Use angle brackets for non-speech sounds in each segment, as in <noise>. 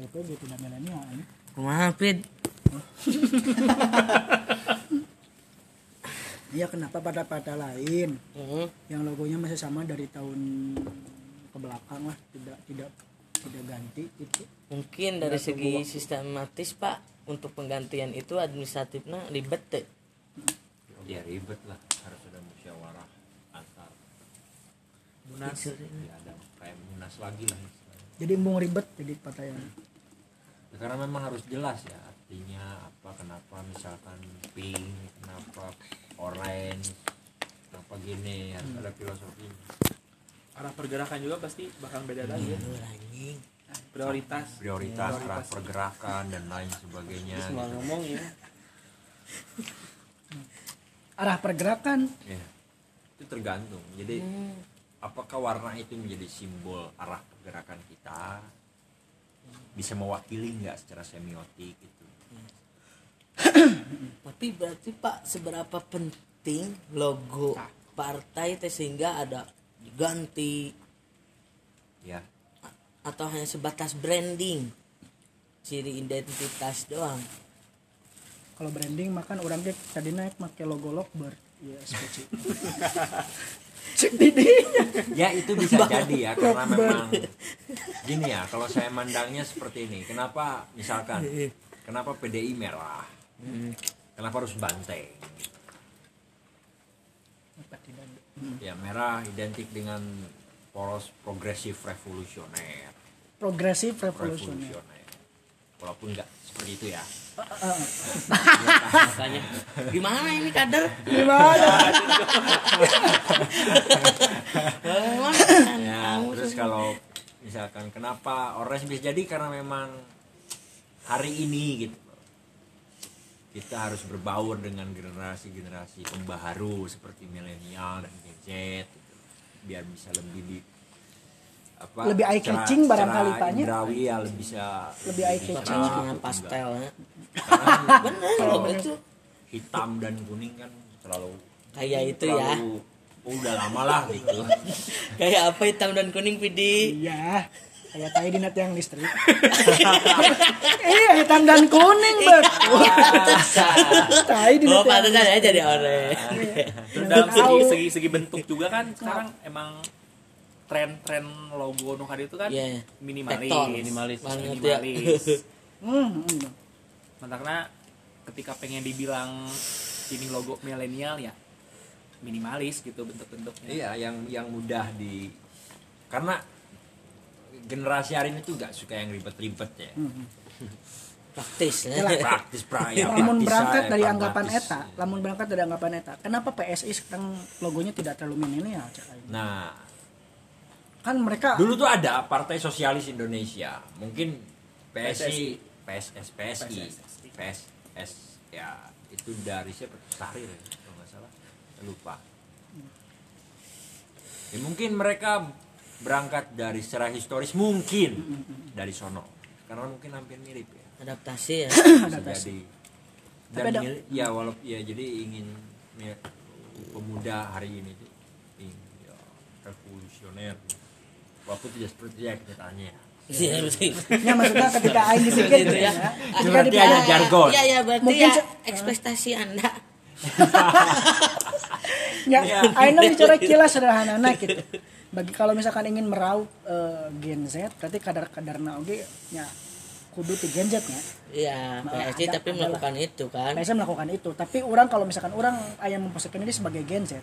PP gitu dan milenial ini. Kumaha pid <laughs> iya kenapa pada pada lain? Heeh. yang logonya masih sama dari tahun ke belakang lah tidak tidak tidak ganti gitu mungkin dari segi sistematis pak untuk penggantian itu administratifnya ribet teh. Ya ribet lah. Harus ada musyawarah antar munas. Ya ada kayak munas lagi lah. Jadi embung ribet jadi Ya, karena memang harus jelas ya artinya apa kenapa misalkan pink kenapa orange kenapa gini harus ada filosofinya arah pergerakan juga pasti bakal beda lagi ya. Anjing. Prioritas. Prioritas arah pergerakan dan lain sebagainya semua gitu. ngomong ya. <laughs> Arah pergerakan? Ya, itu tergantung. Jadi apakah warna itu menjadi simbol arah pergerakan kita bisa mewakili nggak secara semiotik gitu? <clears throat> Tapi berarti pak seberapa penting logo partai teh sehingga ada diganti? Ya. Atau hanya sebatas branding? Ciri identitas doang. Kalau branding makan orang dia tadi naik pakai logo Lockbird. Ya speci <laughs> cek didinya. Ya itu bisa jadi ya karena memang gini ya kalau saya mandangnya seperti ini kenapa misalkan kenapa PDI merah? Kenapa harus banteng? Ya merah identik dengan poros progresif revolusioner. Progresif revolusioner. Revolusioner. Walaupun nggak seperti itu ya makanya. Gimana ini kader? Gimana? Ya terus kalau misalkan kenapa orange bisa jadi? Karena memang hari ini gitu. Kita harus berbaur dengan generasi-generasi pembaharu seperti milenial dan Gen Z gitu. biar bisa lebih di apa Lebih eye catching barangkali, nya. indrawi ya lebih bisa Lebih eye catching. dengan pastel ya. <laughs> bener. kalau itu hitam dan kuning kan terlalu kayak itu ya. terlalu oh, udah lama lah gitu. <laughs> Kayak apa hitam dan kuning pidi iya. Kayak tai dinat yang listrik. <laughs> Iya hitam dan kuning betul. tai dinat oh yang pantesan ya jadi orang. Terus dalam Tahu. segi, segi segi bentuk juga kan sekarang emang tren-tren logo Nuhar itu kan Iya. minimalis Tekton. minimalis Banget ya. minimalis <laughs> Hmm, hmm. karena ketika pengen dibilang ini logo milenial ya minimalis gitu bentuk-bentuknya Iya, yang yang mudah di karena generasi hari ini tuh gak suka yang ribet-ribet ya. <laughs> praktis ya. Praktis pra ya. lamun praktis berangkat aja, dari pragmatis. anggapan eta lamun berangkat dari anggapan eta kenapa PSI sekarang logonya tidak terlalu milenial? Nah, kan mereka dulu tuh ada Partai Sosialis Indonesia. Mungkin PSI, PSS, PSI, PSS ya itu dari siapa? Tahrir ya, kalau nggak salah. Lupa. Ya, mungkin mereka berangkat dari secara historis mungkin dari sono karena mungkin hampir mirip ya. adaptasi ya <clears throat> bisa jadi dan mil- ya walaupun ya jadi ingin pemuda hari ini tuh ingin ya, revolusioner walaupun tidak seperti yang kenyataannya iya betul. Ya maksudnya ketika aing disikir Gitu ya. ya. Itu ketika berarti di ada jargon. iya iya berarti Mungkin ya ekspektasi anda. Ya aing bicara kilas sederhana gitu. Bagi kalau misalkan ingin meraup eh, Gen Z berarti kadar-kadarna oge ya kudu ti Gen Z nya iya Nah, ada- tapi adalah- melakukan itu kan. PSI melakukan itu. Tapi orang kalau misalkan orang ayam memposisikan diri sebagai Gen Z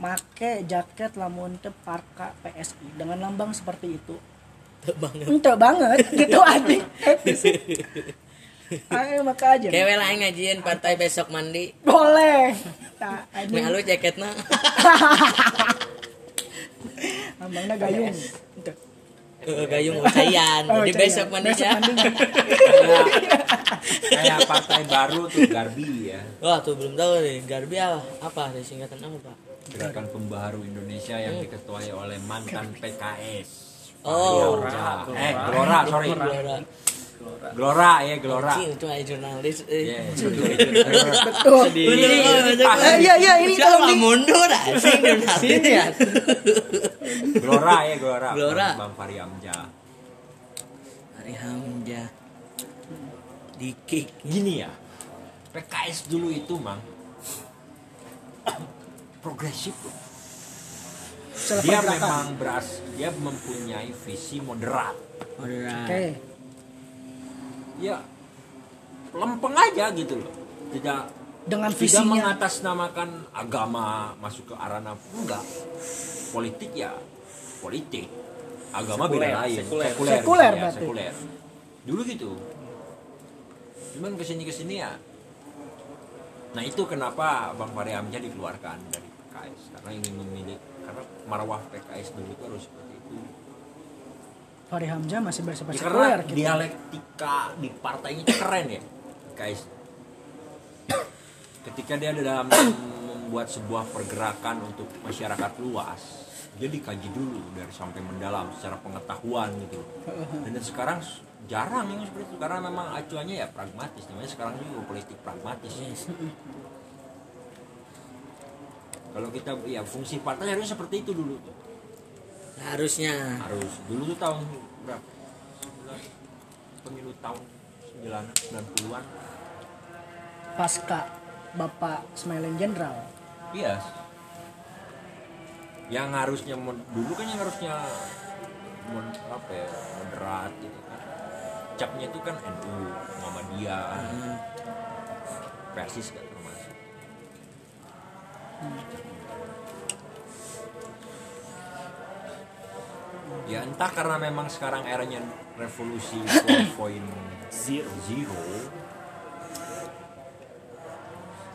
make jaket lamun teu parka PSI dengan lambang seperti itu. Tuh banget. Ente banget <laughs> gitu anjing. <laughs> Ayo maka aja. Kewe lah ngajian partai besok mandi. Boleh. <laughs> Nah. Nah lu jaketnya lambangnya gayung. Ente. ke gayung ucayan Oh, Jadi besok mandi ya. mandinya. kayak partai baru tuh Garbi ya. Wah tuh belum tahu nih. Garbi apa? Apa singkatan apa pak? Gerakan pembaharu Indonesia yang diketuai oleh mantan PKS Oh. Glora. eh Gelora sorry. Gelora ya Gelora Cing, itu aja jurnalis. Eh. <laughs> Yes, betul, Eh, iya iya ini kalau di mundur asing jurnalis. Ya. Gelora ya Gelora Gelora. Bang Fahri Hamzah. Hari Hamja. aja di kick. Gini ya PKS dulu itu mang progresif loh. Secara dia memang beras dia mempunyai visi moderat moderat Oke. ya lempeng aja gitu loh tidak Dengan tidak visinya. mengatasnamakan agama masuk ke arana enggak politik ya politik agama Sekuler, beda lain sekuler. Sekuler ya, berarti. sekuler dulu gitu cuman ke sini ke sini ya nah itu kenapa bang Fahri Hamzah dikeluarkan dari PKS karena ingin memilih karena marwah PKS dulu itu harus seperti itu. Fahri Hamzah masih bersifat Ya, sekuler karena gitu. dialektika di partainya itu keren ya guys ketika dia dalam membuat sebuah pergerakan untuk masyarakat luas dia dikaji dulu dari sampai mendalam secara pengetahuan gitu. Dan dan sekarang jarang yang seperti itu karena memang acuannya ya pragmatis namanya sekarang juga politik pragmatis. Kalau kita ya fungsi partai harusnya seperti itu dulu tuh. Harusnya. Harus. Dulu tuh tahun berapa? Pemilu tahun 9 90-an pasca Bapak Smiling Jenderal. iya yang harusnya dulu kan yang harusnya apa ya moderat gitu capnya itu kan NU Muhammadiyah persis gak termasuk. Ya entah karena memang sekarang eranya revolusi 4.0 Zero. zero.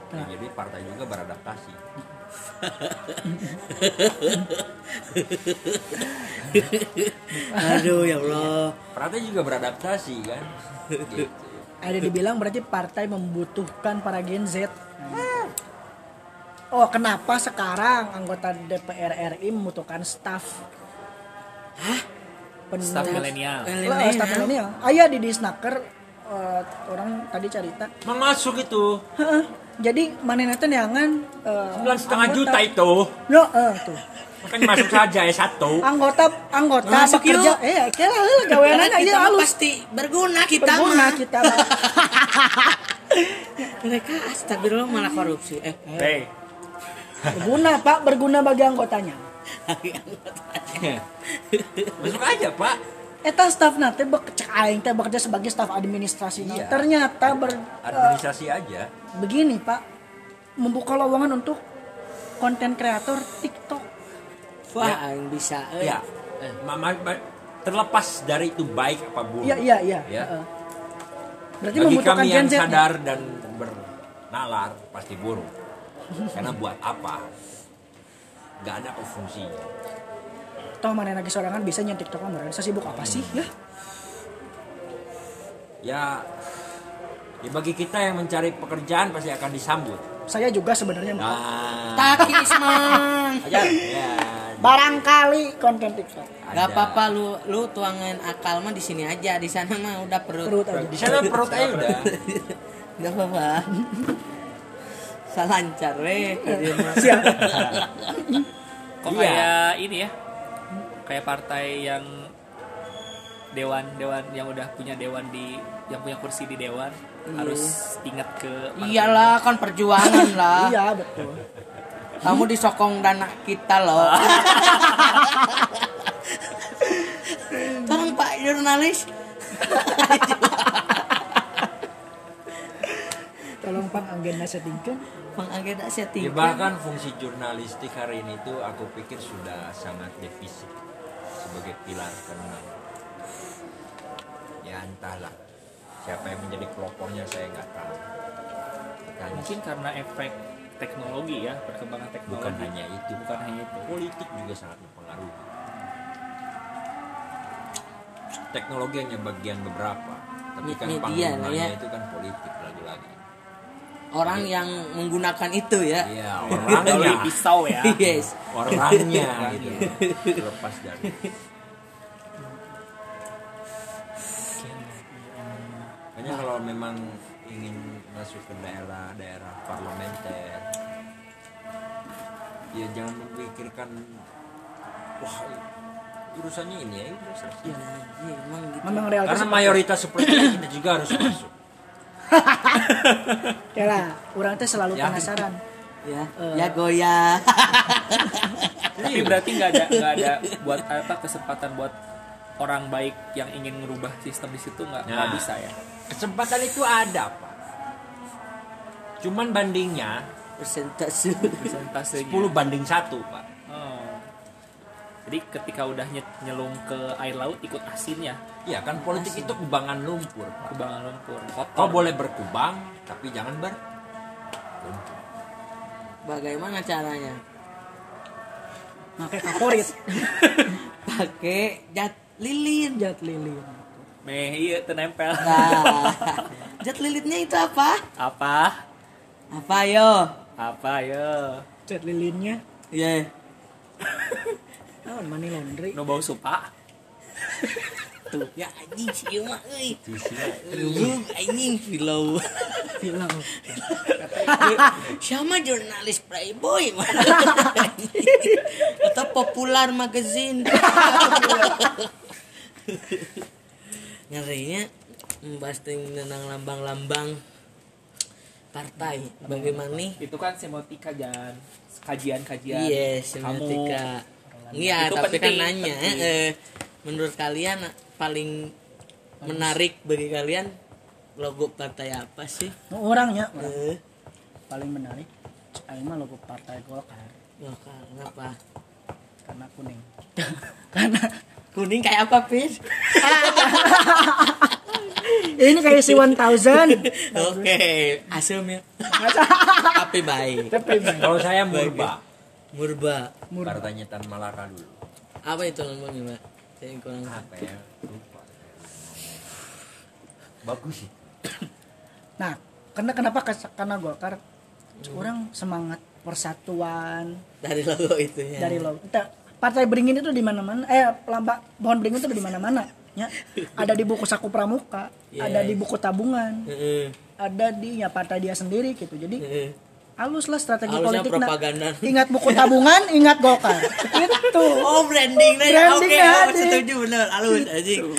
Ya, Nah. jadi partai juga beradaptasi <laughs> <laughs> aduh ya Allah partai juga beradaptasi kan gitu. Ada dibilang berarti partai membutuhkan para Gen Z. Oh, kenapa sekarang anggota DPR RI membutuhkan staf? Hah? Staff milenial. Lah, staf milenial. Ayah di Disnaker eh, orang tadi cerita. Mang masuk itu Heeh. Jadi mana nanti neangan eh, sembilan setengah juta itu Yo, eh, tuh. Makanya masuk saja ya satu Anggota anggota Masuk bekerja yuk. eh kira heula gaweanana kita ieu mah halus pasti berguna kita berguna mah kita. <laughs> mereka astagfirullah malah korupsi eh Hey, berguna Pak, berguna bagi anggotanya. <laughs> masuk aja pak Eta staf nanti cek aing teh bekerja sebagai staf administrasi. Iya. Ternyata ber, eh, administrasi aja begini Pak, membuka lowongan untuk konten kreator TikTok. Wah yang bisa eh. ya. Ma- ma- ma- terlepas dari itu baik apa buruk. Iya iya iya. Ya. Heeh. Berarti bagi membutuhkan kami yang sadar dan bernalar pasti buruk. Karena buat apa? Nggak ada fungsinya Toh mana lagi sorangan bisa nyen TikTok mah sibuk apa sih? Ya? ya ya bagi kita yang mencari pekerjaan pasti akan disambut. Saya juga sebenarnya nah. Takis mang aja ya barangkali konten TikTok. Gak apa-apa lu lu tuangan akal mah di sini aja di sana mah udah perut. Perut aja. di sana perut aja udah <laughs> Gak apa-apa. Salancar weh. dia mah. <laughs> Siap. kok Iya. kayak ini ya? Kayak partai yang dewan dewan yang udah punya dewan di yang punya kursi di dewan harus ingat ke. Iyalah kan perjuangan lah. Iya betul. Kamu disokong dana kita loh. <laughs> Tolong Pak jurnalis. Tolong Pak agenda settingkan. Bang agenda Ya, setting. bahkan fungsi jurnalistik hari ini tuh aku pikir sudah sangat defisit sebagai pilar karena ya entahlah siapa yang menjadi pelopornya saya nggak tahu. Mungkin karena efek teknologi ya, perkembangan teknologi. bukan hanya itu, Bukan hanya itu. politik juga sangat mempengaruhi. Teknologi hanya bagian beberapa, tapi kan Media penggunanya ya. itu kan politik lagi-lagi. Orang yang menggunakan itu ya. Iya, <laughs> orangnya. pisau ya. Yes. orangnya <laughs> gitu lepas dari makanya kalau memang ingin masuk ke daerah-daerah parlementer ya jangan memikirkan wah urusannya ini ya. Iya, iya, emang gitu. memang realitas karena mayoritas seperti ini kita juga harus masuk <laughs> ya lah orang teh selalu Ya. penasaran Ya, Eh. ya goyah. <laughs> Tapi berarti nggak ada nggak ada buat apa kesempatan buat orang baik yang ingin merubah sistem di situ nggak nggak Nah. bisa ya. kesempatan itu ada pak cuman bandingnya Persentase. Persentasenya. 10 banding satu pak Oh. Jadi ketika udah nye- nyelum ke air laut ikut asinnya Iya kan politik itu kubangan lumpur pak kubangan lumpur. Kotor. kau boleh berkubang tapi jangan ber Bagaimana caranya? pakai kaporit <laughs> Pakai jat lilin. jat lilin Meh iya tenempel. Nah, <laughs> jat lilinnya itu apa? Apa? Apa yo? Apa ya? jat lilinnya Iya. oh, money laundry No bau supa. Tuh, ya anjing sih mah euy. Lu anjing filau. bilang Sama jurnalis Playboy. Atau popular magazine. Ngerinya membahas tentang lambang-lambang partai. Bagaimana nih? Itu kan semotika dan kajian-kajian. Iya, Kamu semiotika. Iya, tapi kan penting, nanya, penting. eh, menurut kalian paling menarik bagi kalian logo partai apa sih? orangnya orang Eh, paling menarik Aing mah logo partai Golkar Golkar, kenapa? karena kuning <laughs> karena Kuning kayak apa, Pis? <laughs> ini kayak si 1000 <laughs> Oke, asum <laughs> ya. Tapi baik. tapi kalau saya murba. Murba. murah partainya Tan Malaka dulu. Apa itu lambangnya, Mbak? Saya kurang apa ya? Lupa. Bagus sih. <coughs> Nah karena kenapa karena Golkar orang semangat persatuan. Dari logo itu ya. dari lo kita partai beringin itu di mana-mana eh lambak pohon beringin itu di mana-mana ya ada di buku saku pramuka Iya. ada di buku tabungan Heeh. ada di ya partai dia sendiri gitu jadi heeh. halus lah strategi Halusnya politik propaganda. ingat buku tabungan <laughs> ingat Golkar itu Oh branding nah Branding oke dah, oh, setuju bener alus anjing. <laughs>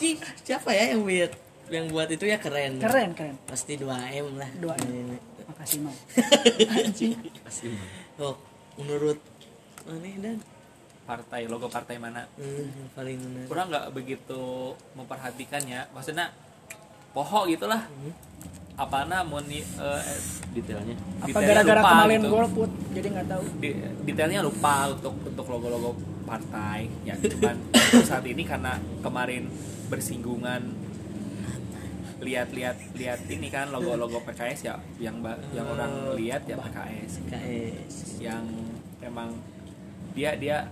Ih, siapa ya yang buat yang buat itu ya keren. keren keren Pasti 2M lah. 2M. makasih mau <laughs> Oh, menurut mana dan partai logo partai mana? hmm, paling menarik. Kurang nggak begitu memperhatikan ya. Maksudnya poho gitulah. Apa namanya eh, detailnya apa detailnya gara-gara kemarin gitu. golput jadi nggak tahu Di- detailnya lupa untuk untuk logo-logo partai ya <laughs> cuman saat ini karena kemarin bersinggungan lihat-lihat lihat ini kan logo-logo PKS ya yang ba- yang orang lihat ya PKS KS. yang emang dia dia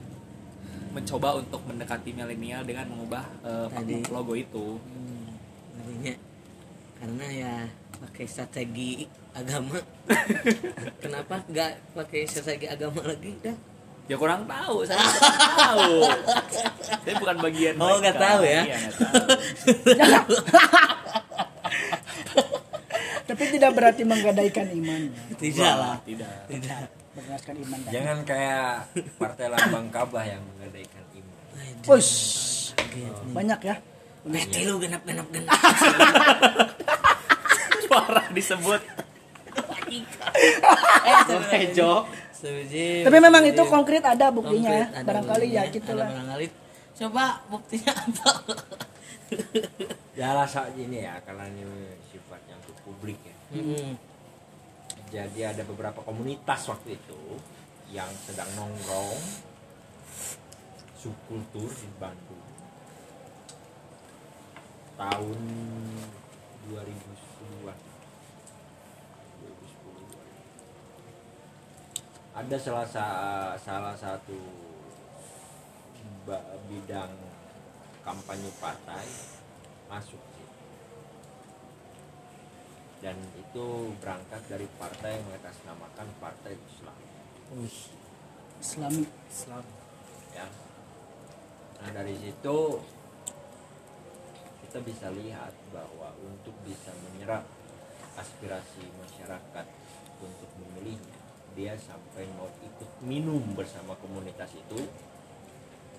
mencoba untuk mendekati milenial dengan mengubah Tadi. logo itu Hmm, ngerinya. karena ya pakai strategi agama. <laughs> Kenapa nggak pakai strategi agama lagi dah? ya kurang tahu saya kurang tahu saya bukan bagian Oh, nggak tahu ya? Iya, tahu. <laughs> tapi tidak berarti menggadaikan iman Tidak lah. tidak Tidak. Berdasarkan iman dan jangan kayak partai lambang kabah yang menggadaikan iman. Ush, banyak ya. Mati lu genap genap genap. <laughs> suara disebut. Eh, tapi memang itu konkret ada buktinya ya. Konkret, ada barangkali ya gitu lah barangkali. Coba buktinya apa? ya rasa ini ya karena ini sifatnya untuk publik ya. Hmm. Jadi ada beberapa komunitas waktu itu yang sedang nongkrong. Subkultur di Bandung tahun 2010-an 2010 ada salah sa- salah satu bidang kampanye partai masuk dan itu berangkat dari partai yang mengatasnamakan partai Islam islami Islam ya nah dari situ kita bisa lihat bahwa untuk bisa menyerap aspirasi masyarakat untuk memilihnya dia sampai mau ikut minum bersama komunitas itu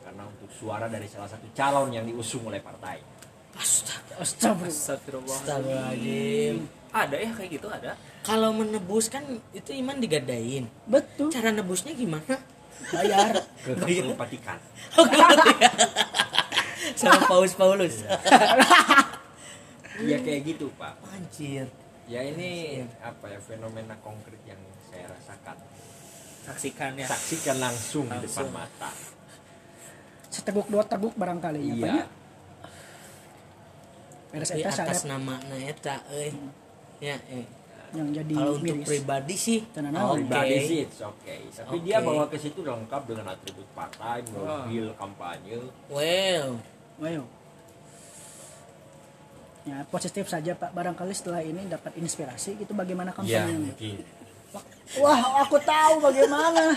karena untuk suara dari salah satu calon yang diusung oleh partai. Astaga. Astagfirullah. Astagfirullah. Astagfirullahaladzim. Ada ya kayak gitu ada. Kalau menebus kan itu iman digadain. Betul. Cara nebusnya gimana? Bayar. Ke Kapsul Vatikan. <laughs> Sama Paus Paulus. Ya kayak gitu pak. Anjir. Ya ini apa ya fenomena konkret yang saya rasakan. Saksikan ya. Saksikan langsung, di depan Langsung. mata. Seteguk dua teguk barangkali ya. Pak, Iya. ya. Atas nama na eta euy. Ya, eh. yang jadi Kalau untuk miris. pribadi sih Tenan oke. Pribadi sih it's okay. Tapi dia Oke. bawa ke situ lengkap dengan atribut partai, mobil, kampanye. Well, Wow. Ya, positif saja Pak. Barangkali setelah ini dapat inspirasi gitu bagaimana Ya, kampanye. mungkin. Wah, aku tahu bagaimana.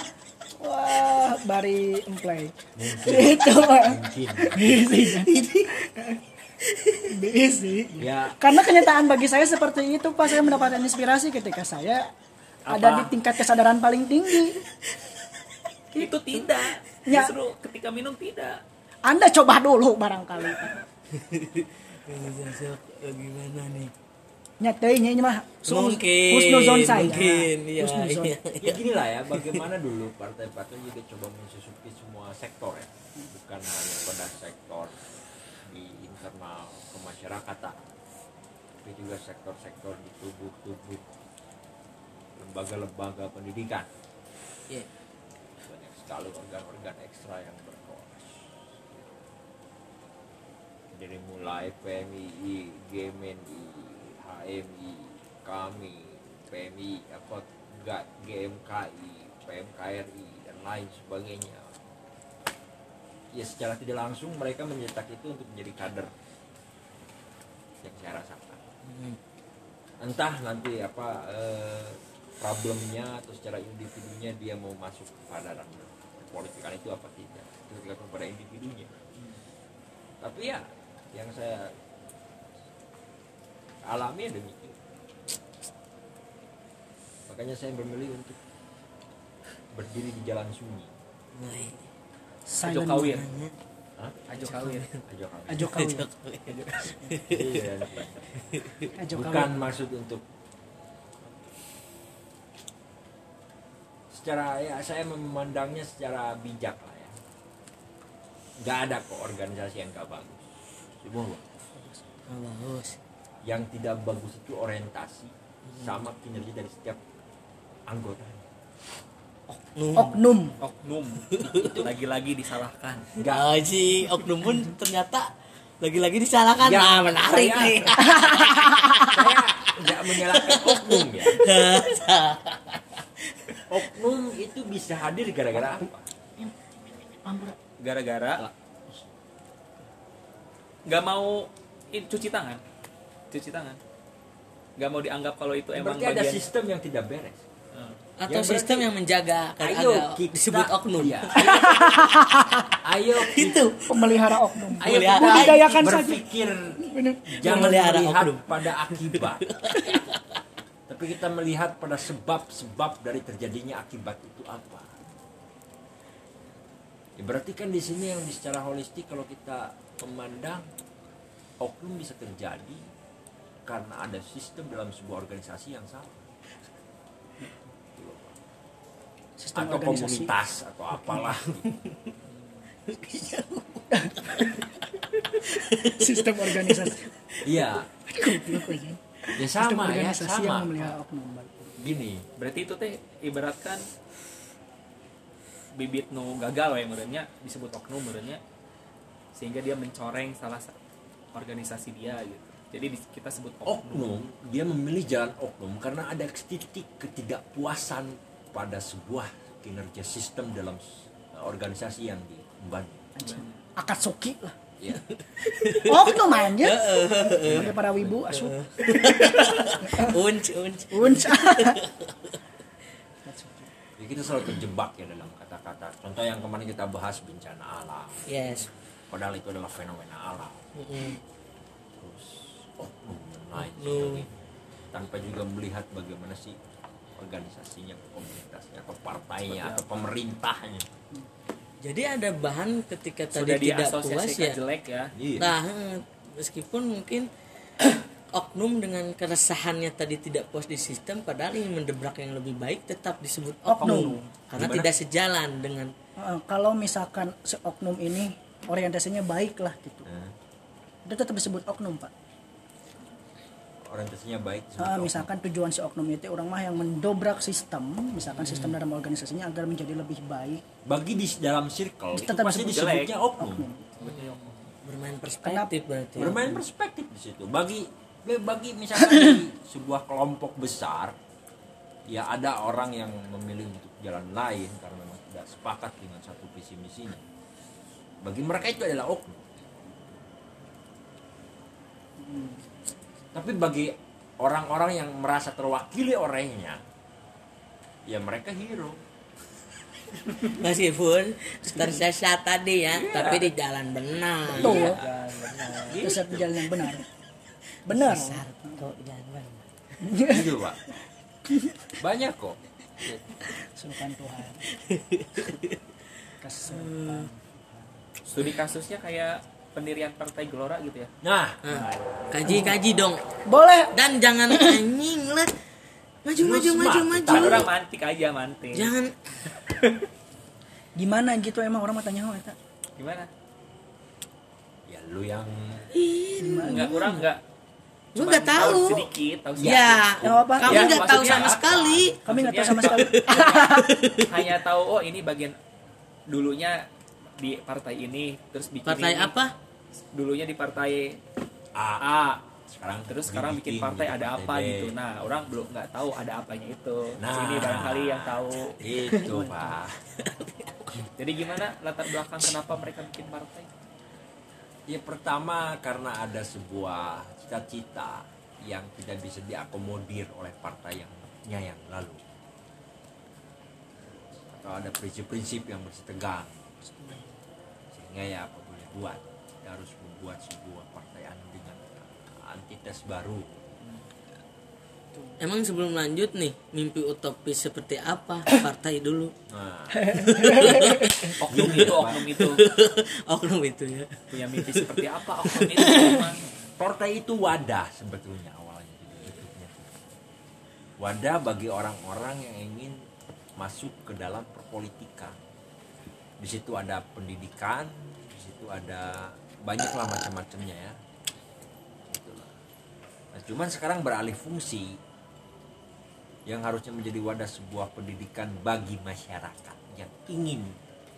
Wah, bari emplay. Itu, Pak. <laughs> Mungkin. Bisi. Bisi. Ya, Karena kenyataan bagi saya seperti itu, Pak. Saya mendapatkan inspirasi ketika saya ada Apa? di tingkat kesadaran paling tinggi. <laughs> Itu tidak. Ya. Justru ketika minum tidak. Anda coba dulu barangkali. <laughs> gimana nih? Nyatanya ini mah Mungkin, husnuzon saya. mungkin, iya, Husnuzon. iya. ya gini lah ya, bagaimana dulu partai-partai juga coba mensusupi semua sektor ya. Bukan hanya pada sektor internal kemasyarakatan. Tapi juga sektor-sektor di tubuh-tubuh lembaga-lembaga pendidikan. Iya. banyak sekali organ-organ ekstra yang berkelas dari mulai PMII, GMNI, HMI, kami, PMI, apa GMKI, PMKRI dan lain sebagainya. Ya secara tidak langsung mereka mencetak itu untuk menjadi kader. Yang saya rasakan. Hmm. entah nanti apa eh, problemnya atau secara individunya dia mau masuk kepada ranah politikan itu apa tidak. Itu tergantung pada individunya. Tapi ya yang saya alami demikian. Makanya saya memilih untuk berdiri di jalan sunyi. Silent kawin. man. Hah? Ajo kawin. ajo kami Ajo kawin. Iya. Ajo bukan kawin. maksud untuk secara ya saya memandangnya secara bijak lah ya nggak ada kok organisasi yang nggak bagus semua bagus. Bagus. yang tidak bagus itu orientasi sama kinerja dari setiap anggota Oknum. Oknum. Oknum. Lagi-lagi disalahkan. nggak Ah, si oknum pun ternyata lagi-lagi disalahkan. Ya, nah, menarik saya- nih. <laughs> saya nggak menyalahkan oknum ya oknum itu bisa hadir gara-gara apa Gara-gara nggak mau cuci tangan. Cuci tangan. Nggak mau dianggap kalau itu emang berarti ada bagian sistem yang tidak beres. Atau Yang sistem yang menjaga kan ayo kita disebut oknum. Iya. <laughs> ayo Itu Pemelihara oknum. ayo Melihara. kita Budidayakan saja. berpikir jangan Memelihara melihat oknum. pada akibat <laughs> tapi kita melihat pada sebab-sebab dari terjadinya akibat itu apa ya berarti kan di sini yang secara holistik kalau kita memandang oknum bisa terjadi karena ada sistem dalam sebuah organisasi yang salah Gitu loh, Pak. Sistem atau organisasi. komunitas atau <laughs> apalah Sistem organisasi. iya ya Sistem sama ya yang sama oknum. gini Berarti itu teh ibaratkan bibit nu gagal ya menurutnya disebut oknum menurutnya sehingga dia mencoreng salah sa- organisasi dia gitu. Jadi di- kita sebut oknum. oknum dia memilih jalan oknum karena ada titik ketidakpuasan pada sebuah kinerja sistem dalam s- organisasi yang diemban Anjing. Akatsuki lah. ya Oknum aja. Para wibu asup. <laughs> unc unc. Unc. <laughs> jadi kita selalu terjebak ya dalam kata-kata contoh yang kemarin kita bahas bencana alam Yes. padahal itu adalah fenomena alam Mm-mm. terus oknum dan lain Oknum. sebagainya tanpa juga melihat bagaimana sih organisasinya komunitasnya atau partainya atau pemerintahnya. Jadi ada bahan ketika tadi sudah tidak puas ya? jelek ya? Iya. nah meskipun mungkin <coughs> oknum dengan keresahannya tadi tidak puas di sistem padahal ingin mendebrak yang lebih baik tetap disebut oknum, Oknum. karena Gimana? tidak sejalan dengan Eh, kalau misalkan si oknum ini orientasinya baik lah gitu. Nah, itu tetap disebut oknum pak orientasinya baik Ah, oknum. misalkan tujuan si oknum itu orang mah yang mendobrak sistem misalkan sistem dalam organisasinya agar menjadi lebih baik. Bagi di dalam circle itu Tetap pasti disebut disebutnya jelek. oknum. Oknum. Oknum. bermain perspektif berarti bermain perspektif di situ. Bagi bagi misalkan di <coughs> sebuah kelompok besar ya ada orang yang memilih untuk jalan lain karena memang tidak sepakat dengan satu visi misinya. Bagi mereka itu adalah oknum tapi bagi orang-orang yang merasa terwakili olehnya ya mereka hero <laughs> meskipun tersesat tadi ya Iya. tapi di jalan benar Betul. Iya. itu satu jalan yang benar benar Sesat kok jalan benar gitu pak banyak kok Sultan Tuhan <laughs> Kesel. studi kasusnya kayak pendirian partai Gelora gitu ya? Nah Nah, kaji kaji dong. Boleh. Dan jangan anjing lah. Maju Lu maju maju maju. orang mantik aja mantik. Jangan. Gimana gitu emang orang mau tanya oh, eta. Gimana? Ya lu yang nggak kurang nggak. Lu nggak tahu. sedikit tahu ya Ya, apa? kamu Ya, nggak tahu sama apa? sekali. Kami nggak tahu sama sekali. <laughs> hanya tahu oh ini bagian dulunya di partai ini terus bikin partai ini. apa dulunya di partai A. A. Sekarang terus sekarang bikin partai ada apa B. gitu. Nah orang belum nggak tahu ada apanya itu. Nah. sini barangkali yang tahu. Itu pak. <laughs> Jadi gimana latar belakang kenapa mereka bikin partai? Ya pertama karena ada sebuah cita-cita yang tidak bisa diakomodir oleh partai yang yang lalu. Atau ada prinsip-prinsip yang bersih tegang. Sehingga ya apa boleh buat kita harus membuat sebuah partai anu dengan antites baru. Emang sebelum lanjut nih mimpi utopis seperti apa? Partai dulu. Nah. <laughs> Oknum itu oknum itu. <laughs> Oknum itu ya. Punya mimpi seperti apa? Oknum itu emang Partai itu wadah sebetulnya awalnya. Wadah bagi orang-orang yang ingin masuk ke dalam perpolitikan. Di situ ada pendidikan, di situ ada banyaklah macam-macamnya ya. Itulah. Nah, cuman sekarang beralih fungsi yang harusnya menjadi wadah sebuah pendidikan bagi masyarakat yang ingin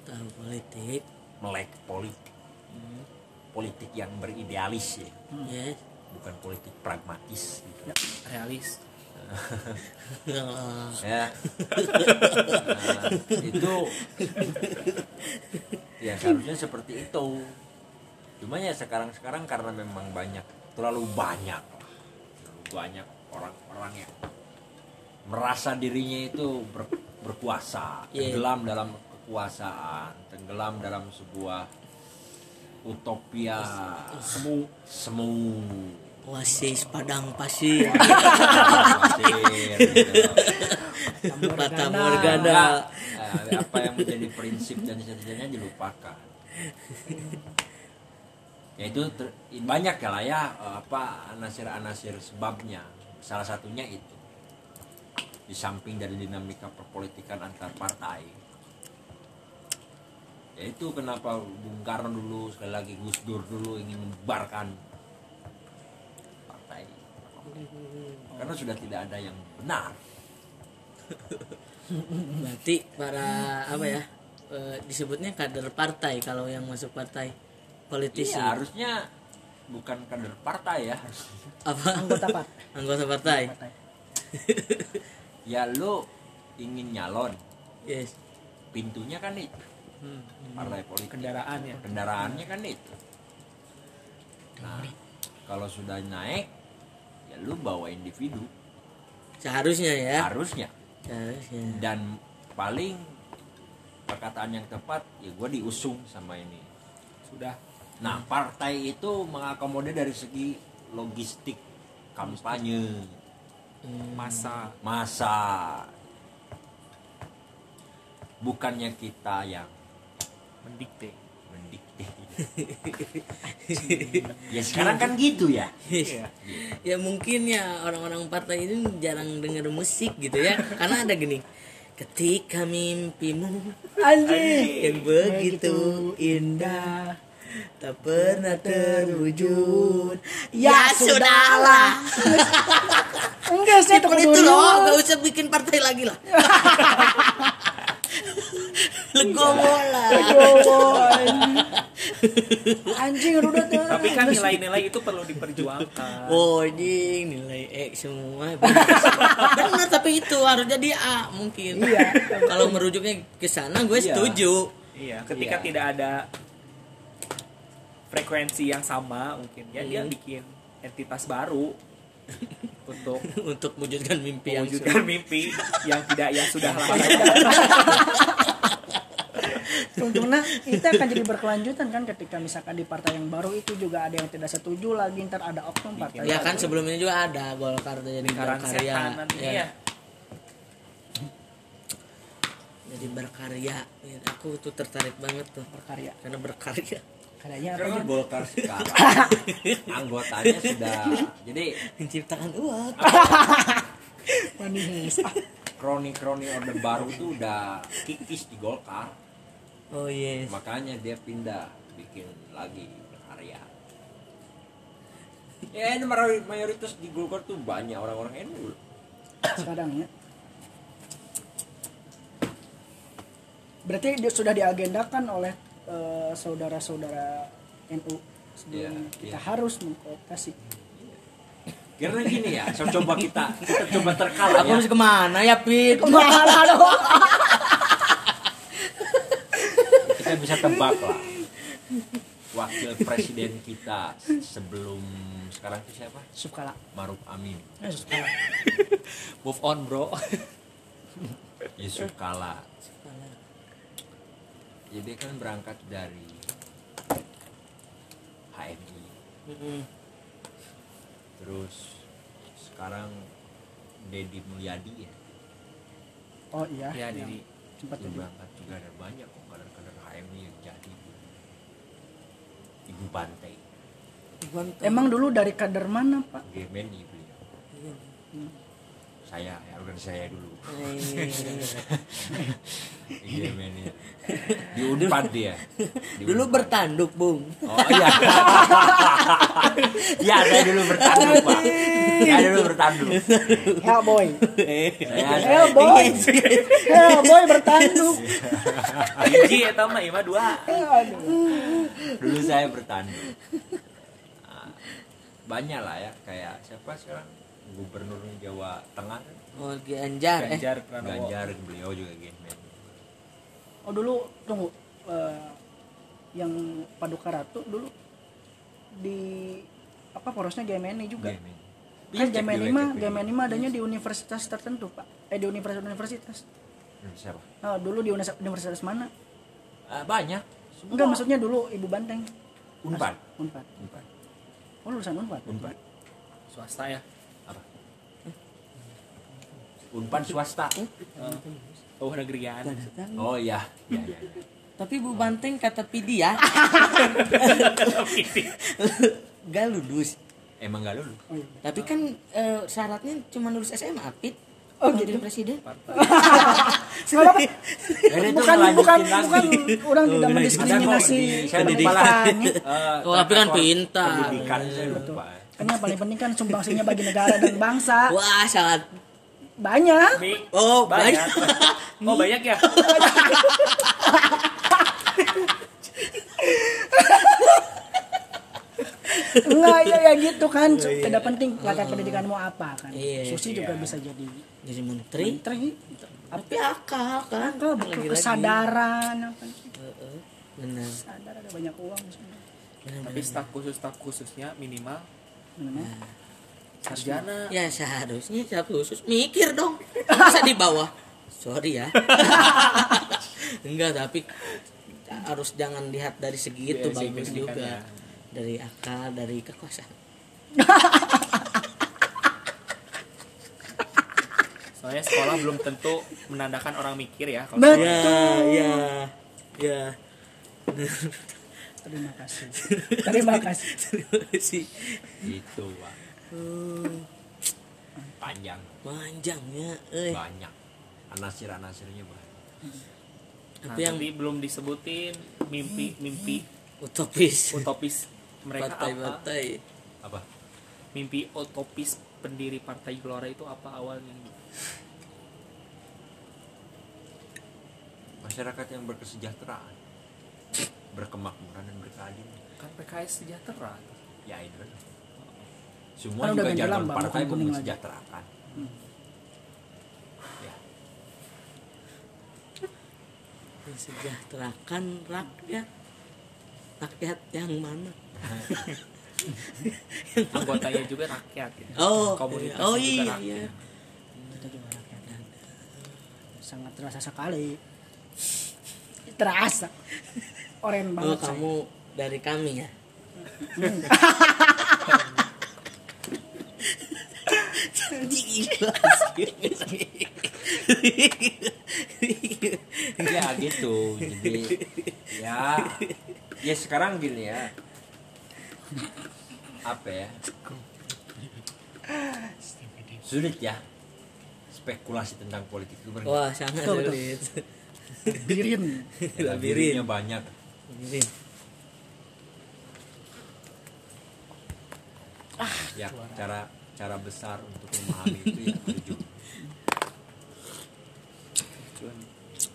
tahu politik. melek politik. Politik yang beridealis ya. Ya bukan politik pragmatis gitu. realis. <laughs> Ya. <laughs> Nah, itu. Ya seharusnya seperti itu cuma ya sekarang sekarang karena memang banyak terlalu banyak terlalu banyak orang-orang yang merasa dirinya itu ber- berkuasa Iya. tenggelam dalam kekuasaan tenggelam dalam sebuah utopia semu semu oasis padang pasir pasir, gitu. Fata Morgana. Eh, apa yang menjadi prinsip dan cita-citanya dilupakan ya itu ter- banyak ya lah ya eh, apa anasir-anasir sebabnya. Salah satunya itu. Di samping dari dinamika perpolitikan antar partai. Ya itu kenapa Bung Karno dulu sekali lagi Gus Dur dulu ingin membubarkan partai. Karena sudah tidak ada yang benar. Berarti para apa ya eh, disebutnya kader partai kalau yang masuk partai politisi. Iya harusnya bukan kader partai ya. Apa? Anggota pak <laughs> anggota partai. Partai. <laughs> ya lo ingin nyalon. Yes. Pintunya kan itu. Partai politik. Kendaraan ya? Kendaraannya kan itu. Nah kalau sudah naik ya lu bawa individu. Seharusnya ya? Harusnya. Seharusnya. Dan paling perkataan yang tepat ya gue diusung sama ini. Sudah nah partai itu mengakomodir dari segi logistik kampanye. Masa masa bukannya kita yang mendikte. mendikte. <laughs> Ya sekarang kan gitu ya. Iya. ya mungkin ya orang-orang partai ini jarang denger musik gitu ya. <laughs> Karena ada gini ketika mimpimu Anjing. yang begitu indah tak pernah terwujud ya sudahlah Enggak sih itu itu loh dulu. gak usah bikin partai lagi lah <laughs> legowo lah Anjing udah tuh. tapi kan nilai-nilai itu perlu diperjuangkan Oh ini nilai E semua benar, <laughs> benar tapi itu harus jadi A mungkin Iya. kalau merujuknya ke sana gue Iya. setuju iya ketika Iya. tidak ada frekuensi yang sama mungkin ya dia Hmm. bikin entitas baru <laughs> untuk untuk mewujudkan mimpi yang mewujudkan mimpi yang tidak yang sudah lama Untungnya itu akan jadi berkelanjutan kan ketika misalkan di partai yang baru itu juga ada yang tidak setuju lagi ntar ada oknum partai. ya kan sebelumnya juga ada Golkar tuh jadi lingkaran berkarya ya. ya jadi berkarya Ya, aku tuh tertarik banget tuh berkarya. karena berkarya Kayaknya apa aja? Golkar sekarang <laughs> anggotanya sudah jadi menciptakan uang. <laughs> Manis. Kroni-kroni orde baru tuh udah kikis di Golkar. Oh yes. Makanya dia pindah bikin lagi berkarya. <laughs> Ya ini mayoritas di Golkar tuh banyak orang-orang NU sekarang ya. Berarti dia sudah diagendakan oleh eh, saudara-saudara NU sebelum Iya, kita iya. harus mengkooptasi. karena gini ya so, coba kita kita coba terkala aku ya harus ke mana ya Pit Ke mana dong? kita bisa tebak lah wakil presiden kita sebelum sekarang itu siapa Sukala. Maruf Amin Eh, Sukala. move on bro <laughs> Yusuf Kala jadi dia kan berangkat dari HMI Mm-mm. terus sekarang Deddy Mulyadi ya? Oh iya. ya jadi sempat dia jadi. berangkat juga ada banyak kok kader-kader HMI yang jadi. Ibu Bante Emang dulu dari kader mana, Pak? Gemeni beliau saya ya bukan saya dulu Eh, Gemeni <laughs> di Unpad dia Di dulu Unpad. bertanduk bung Oh iya. <laughs> Iya, saya dulu bertanduk, Pak. Saya dulu bertanduk. Hellboy. Saya Hellboy. Hellboy bertanduk. Biji ya mah ima dua dulu saya bertanduk. Nah, banyak lah ya kayak siapa sekarang gubernur Jawa Tengah oh Ganjar eh Ganjar Pranowo Ganjar beliau juga Gemen. Oh dulu tunggu eh, yang Paduka Ratu dulu di apa porosnya GMNI juga. Gemen. Kan di GMNI mah. GMNI mah adanya di universitas tertentu, Pak. Eh di universitas-universitas. Hmm, Siapa? Nah, dulu di univers- universitas mana? Ah, banyak. Semua. Enggak, maksudnya dulu Ibu Banteng. Unpad. Unpad. Unpad. Oh, lulusan Unpad. Unpad. swasta ya Apa? Unpad swasta. oh negerian Oh iya. Iya, iya. iya. tapi Bu Banteng kata Pidi ya <laughs> gak lulus Emang gak lulus? Oh, iya. tapi kan eh, syaratnya cuma lulus SMA Pit Oh, gitu. jadi presiden <laughs> <laughs> bukan bukan bukan orang Oh, tidak iya. mendiskriminasi pendidikan. ya. Eh, Oh, tapi kan pintar. Pendidikan saya Betul. lupa. Kan yang paling penting kan sumbangsinya bagi negara dan bangsa. wah sangat Banyak. Mi oh banyak banyak <laughs> oh banyak ya <laughs> Enggak ya, ya gitu kan. Tidak penting latar pendidikanmu apa kan. Iya, Susi juga iya. bisa jadi jadi menteri menteri. tapi akal kan Akal Lagi-lagi. kesadaran apa? Heeh, benar Sadar ada banyak uang di sana. benar, tapi staf khusus staf khususnya minimal Gimana? Sarjana. ya seharusnya staf khusus. Mikir dong. <laughs> Masa di bawah. Sorry ya. <laughs> Enggak tapi harus jangan lihat dari segi itu segi bagus juga. Ya. dari akal dari kekuasaan. Soalnya sekolah belum tentu menandakan orang mikir ya kalau Betul. ya ya ya. Terima kasih. Terima kasih. Terima kasih. Itu pak. Panjang, panjangnya eh banyak. Anasir-anasirnya banyak. Nah, Tapi yang tadi belum disebutin mimpi mimpi utopis. utopis mereka apa Batai-batai. Apa? mimpi utopis pendiri partai Gelora itu apa awalnya Masyarakat yang berkesejahteraan, berkemakmuran dan berkeadilan. kan PKS sejahtera Ya itu. Semua Kan juga lambang, partai lagi. mensejahterakan. Ya. Mensejahterakan rakyat. Rakyat yang mana? <laughs> anggotanya juga rakyat ya. Oh, Komunitasnya oh juga iya rakyat. iya. kita juga rakyat sangat terasa sekali terasa oren Oh, banget saya. kamu dari kami ya? <laughs> ya gitu. Jadi ya. Ya sekarang gini ya. Apa ya? Sulit ya. Spekulasi tentang politik itu berarti. Wah, sangat Betul, sulit. birin labirinnya banyak. Labirin. ya cara cara besar untuk memahami itu ya terjun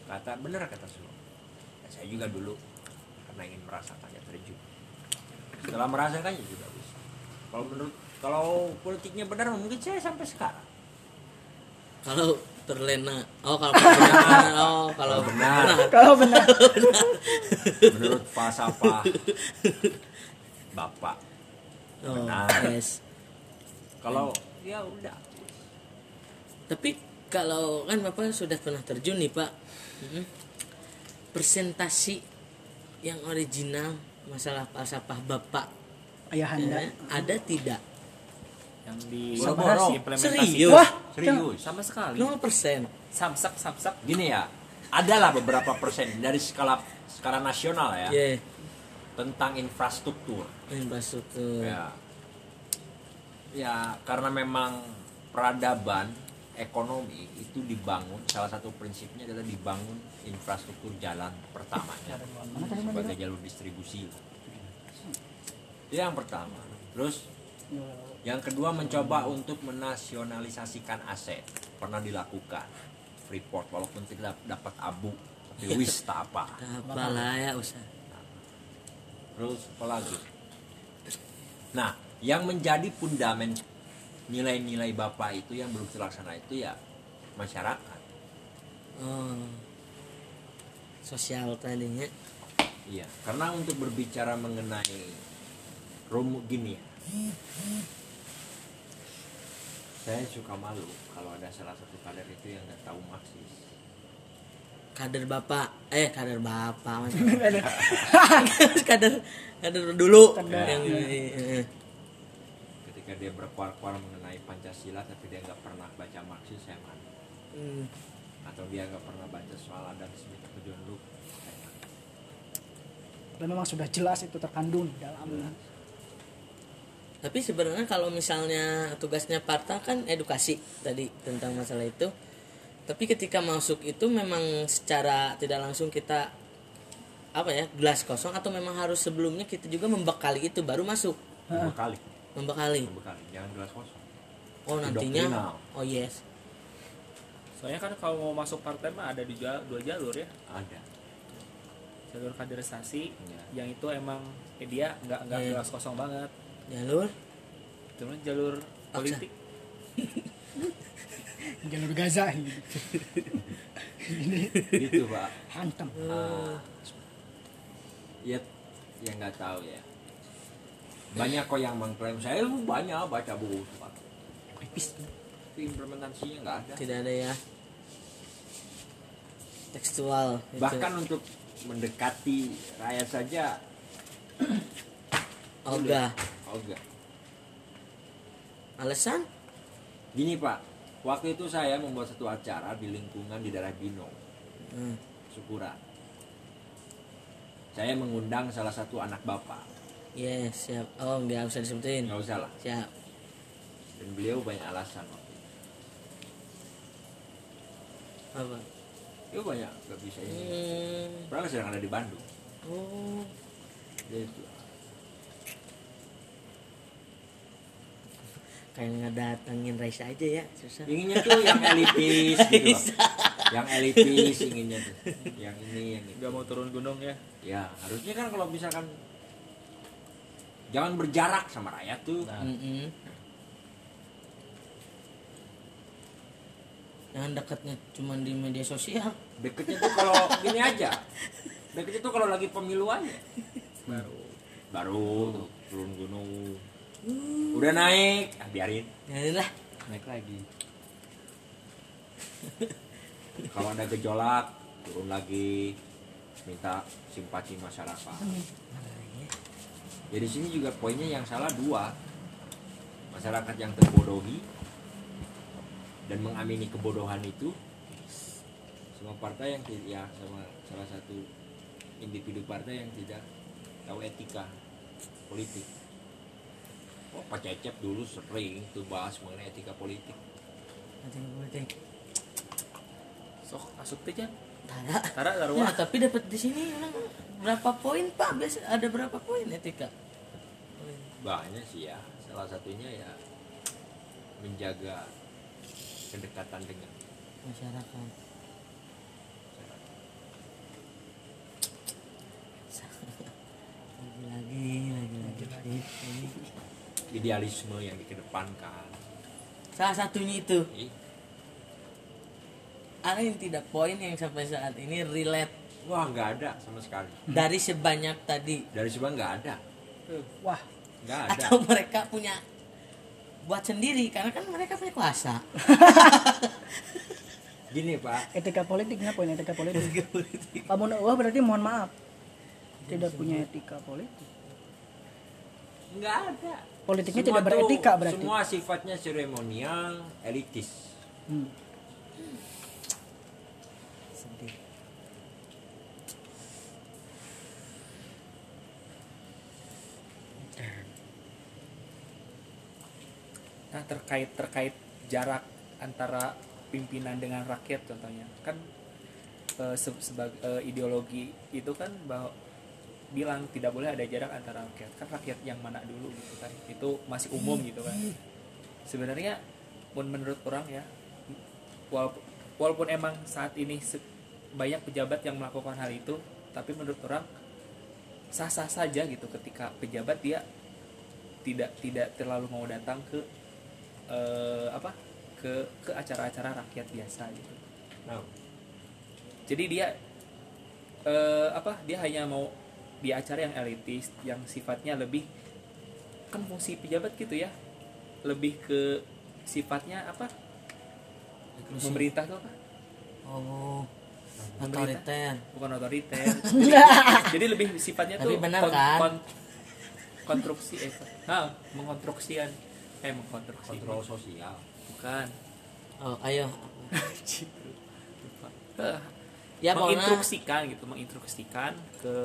kata bener kata Sulo Ya, saya juga dulu karena ingin merasakannya terjun. Setelah merasakannya juga bisa. Kalau menurut kalau politiknya benar mungkin saya sampai sekarang. Kalau terlena, oh kalau <laughs> benar, oh kalau benar. kalau benar. Menurut falsafah bapak Oh, Benar. yes. Kalau ya udah Tapi kalau kan Bapak sudah pernah terjun nih Pak, Mm-mm. presentasi yang original masalah falsafah Bapak ayahanda eh, ada tidak? yang di Boro-boro. implementasi Serius? wah serius sama sekali 0 persen. samsak samsak gini ya adalah beberapa persen dari skala skala nasional ya Ya, tentang infrastruktur infrastruktur. ya ya karena memang peradaban ekonomi itu dibangun salah satu prinsipnya adalah dibangun infrastruktur jalan pertamanya sebagai jalur distribusi. Itu yang pertama. Terus yang kedua mencoba untuk menasionalisasikan aset. Pernah dilakukan. Freeport walaupun tidak dapat abu tapi <laughs> wis tak apa. Apalah ya usah. Terus apa lagi? Nah, yang menjadi fundamen nilai-nilai Bapak itu yang belum terlaksana itu ya masyarakat. Oh. Sosial tadinya. Iya, karena untuk berbicara mengenai rumus gini ya. Saya suka malu kalau ada salah satu kader itu yang nggak tahu Marxis. kader bapak eh kader bapak Mas. <laughs> kader kader dulu Kader. yang eh, Ketika dia berkuar-kuar mengenai Pancasila tapi dia nggak pernah baca Marxis, saya hmm, Atau dia nggak pernah baca soal Adam Smith atau John dan memang sudah jelas itu terkandung di dalam. Tapi sebenarnya kalau misalnya tugasnya parta kan edukasi tadi tentang masalah itu. Tapi ketika masuk itu memang secara tidak langsung kita apa ya gelas kosong atau memang harus sebelumnya kita juga membekali itu baru masuk? Membekali, membekali membekali, jangan gelas kosong. oh nantinya Doktrinal. oh yes soalnya kan kalau mau masuk partai mah ada di dua jalur ya Ada. jalur kaderisasi Ya. yang itu emang eh, dia nggak nggak Iya. gelas kosong banget jalur cuma jalur politik <laughs> jalur Gaza gitu. <laughs> gitu pak hantam Ah, ya ya nggak tahu ya banyak kok yang mengklaim saya lu banyak baca buku. Itu, pak tipis. Tapi implementasinya nggak ada. Tidak ada ya. Tekstual bahkan untuk mendekati rakyat saja <clears throat> oh enggak alasan? Gini pak. Waktu itu saya membuat satu acara di lingkungan di daerah Bino Hmm. Syukuran saya mengundang salah satu anak bapak yes siap. Oh nggak usah disebutin? Nggak usah lah. Siap. Dan beliau banyak alasan waktu itu. apa? Beliau banyak nggak bisa ini. Hmm. padahal sedang ada di Bandung. Oh. Dia itu. Kayak ngedatengin Raisa aja ya susah. Inginnya tuh yang <laughs> elitis gitu loh. yang elitis inginnya tuh. Yang ini yang itu. Nggak mau turun gunung ya? Ya harusnya kan kalau misalkan jangan berjarak sama rakyat tuh. Mm-mm. Jangan dekatnya cuma di media sosial. deketnya tuh kalau <laughs> gini aja. Deketnya tuh kalau lagi pemilu aja. Baru baru turun gunung. Udah naik ah, biarin. Ya lah. naik lagi. <laughs> Kalau ada gejolak turun lagi. Minta simpati masyarakat ya di sini juga poinnya yang salah dua masyarakat yang terbodohi dan mengamini kebodohan itu sama partai yang ti- ya sama salah satu individu partai yang tidak tahu etika politik oh Pak Cecep dulu sering tuh bahas mengenai etika politik Nanti politik. sok masuk Jan Tara. Tara Ya, tapi dapat di sini berapa poin Pak? Biasa ada berapa poin etika? Banyak sih ya salah satunya ya menjaga kedekatan dengan Masyarakat. Lagi lagi lagi lagi. Ini. idealisme yang dikedepankan Salah satunya itu. Ih, Ada yang tidak poin yang sampai saat ini relate wah nggak ada sama sekali dari sebanyak tadi dari sebenarnya nggak ada Wah, nggak ada atau mereka punya buat sendiri karena kan mereka punya kuasa. <laughs> gini pak etika politik kenapa ini etika politik? Kamu wah berarti mohon maaf. Tidak punya etika politik. nggak ada Politiknya Semua tidak beretika berarti. semua sifatnya seremonial elitis Hmm. Nah terkait terkait jarak antara pimpinan dengan rakyat contohnya. Kan eh, se- sebagai eh, ideologi itu kan bahwa bilang tidak boleh ada jarak antara rakyat. Kan rakyat yang mana dulu gitu kan. Itu masih umum gitu kan. Sebenarnya pun menurut orang ya walaupun, walaupun emang saat ini banyak pejabat yang melakukan hal itu tapi menurut orang sah-sah saja gitu ketika pejabat dia tidak tidak terlalu mau datang ke eh, apa ke ke acara-acara rakyat biasa gitu. Nah, jadi dia eh, apa dia hanya mau di acara yang elitis yang sifatnya lebih kan fungsi pejabat gitu ya lebih ke sifatnya apa Inklusif. memerintah tuh apa? Oh, otoriter. bukan otoriter <laughs> jadi lebih sifatnya Tapi tuh benar kan? konstruksi eh nah mengkonstruksikan eh mengkonstruksi kontrol sosial bukan Oh, ayo. Eh, Ya pokoknya menginstruksikan gitu menginstruksikan ke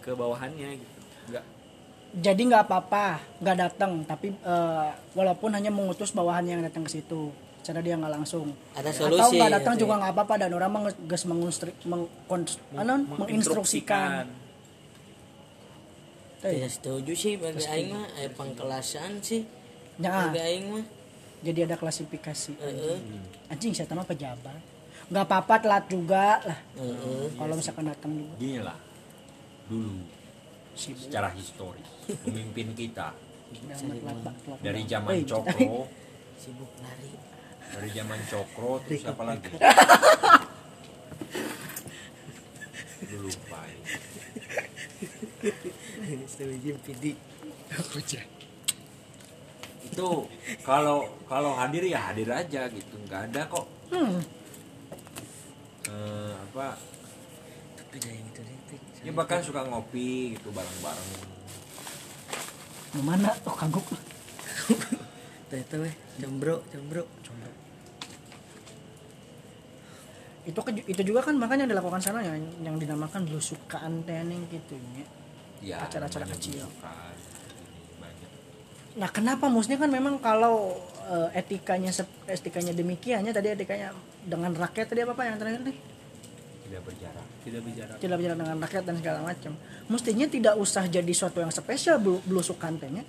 ke bawahannya gitu enggak Jadi nggak apa-apa, nggak datang, tapi eh, walaupun hanya mengutus bawahannya yang datang ke situ, cara dia nggak langsung. ada Atau solusi. nggak datang gitu juga ya. nggak apa-apa dan orang mengges menginstru, mengkons- anon, menginstruksikan. Eh, Tidak setuju sih bagi aing mah aya pangkelasan sih. Ya, aing mah. jadi ada klasifikasi. Heeh. Anjing saya mah pejabat. Nggak apa-apa telat juga lah. Heeh. Kalau misalkan datang juga. gini lah dulu secara historis pemimpin kita dari zaman Cokro Sibuk lari. dari zaman Cokro terus apa lagi dulu lupa ini. Setuju PD. Itu kalau kalau hadir ya hadir aja gitu nggak ada kok Hmm, eh, apa Tapi ada yang itu ya bahkan suka ngopi gitu bareng-bareng mau mana? Oh kagok. Tuh itu weh, jombro, jombro. itu ke- itu juga kan makanya yang dilakukan sana ya yang dinamakan belusukan tening gitu ya. Acara-acara kecil. Nah, kenapa maksudnya kan memang kalau eh, etikanya etikanya demikiannya tadi etikanya dengan rakyat tadi apa Pak yang terakhir nih? tidak berjarak tidak bicara Tidak bicara dengan rakyat dan segala macam. Mestinya tidak usah jadi suatu yang spesial belu- belusukan tehnya.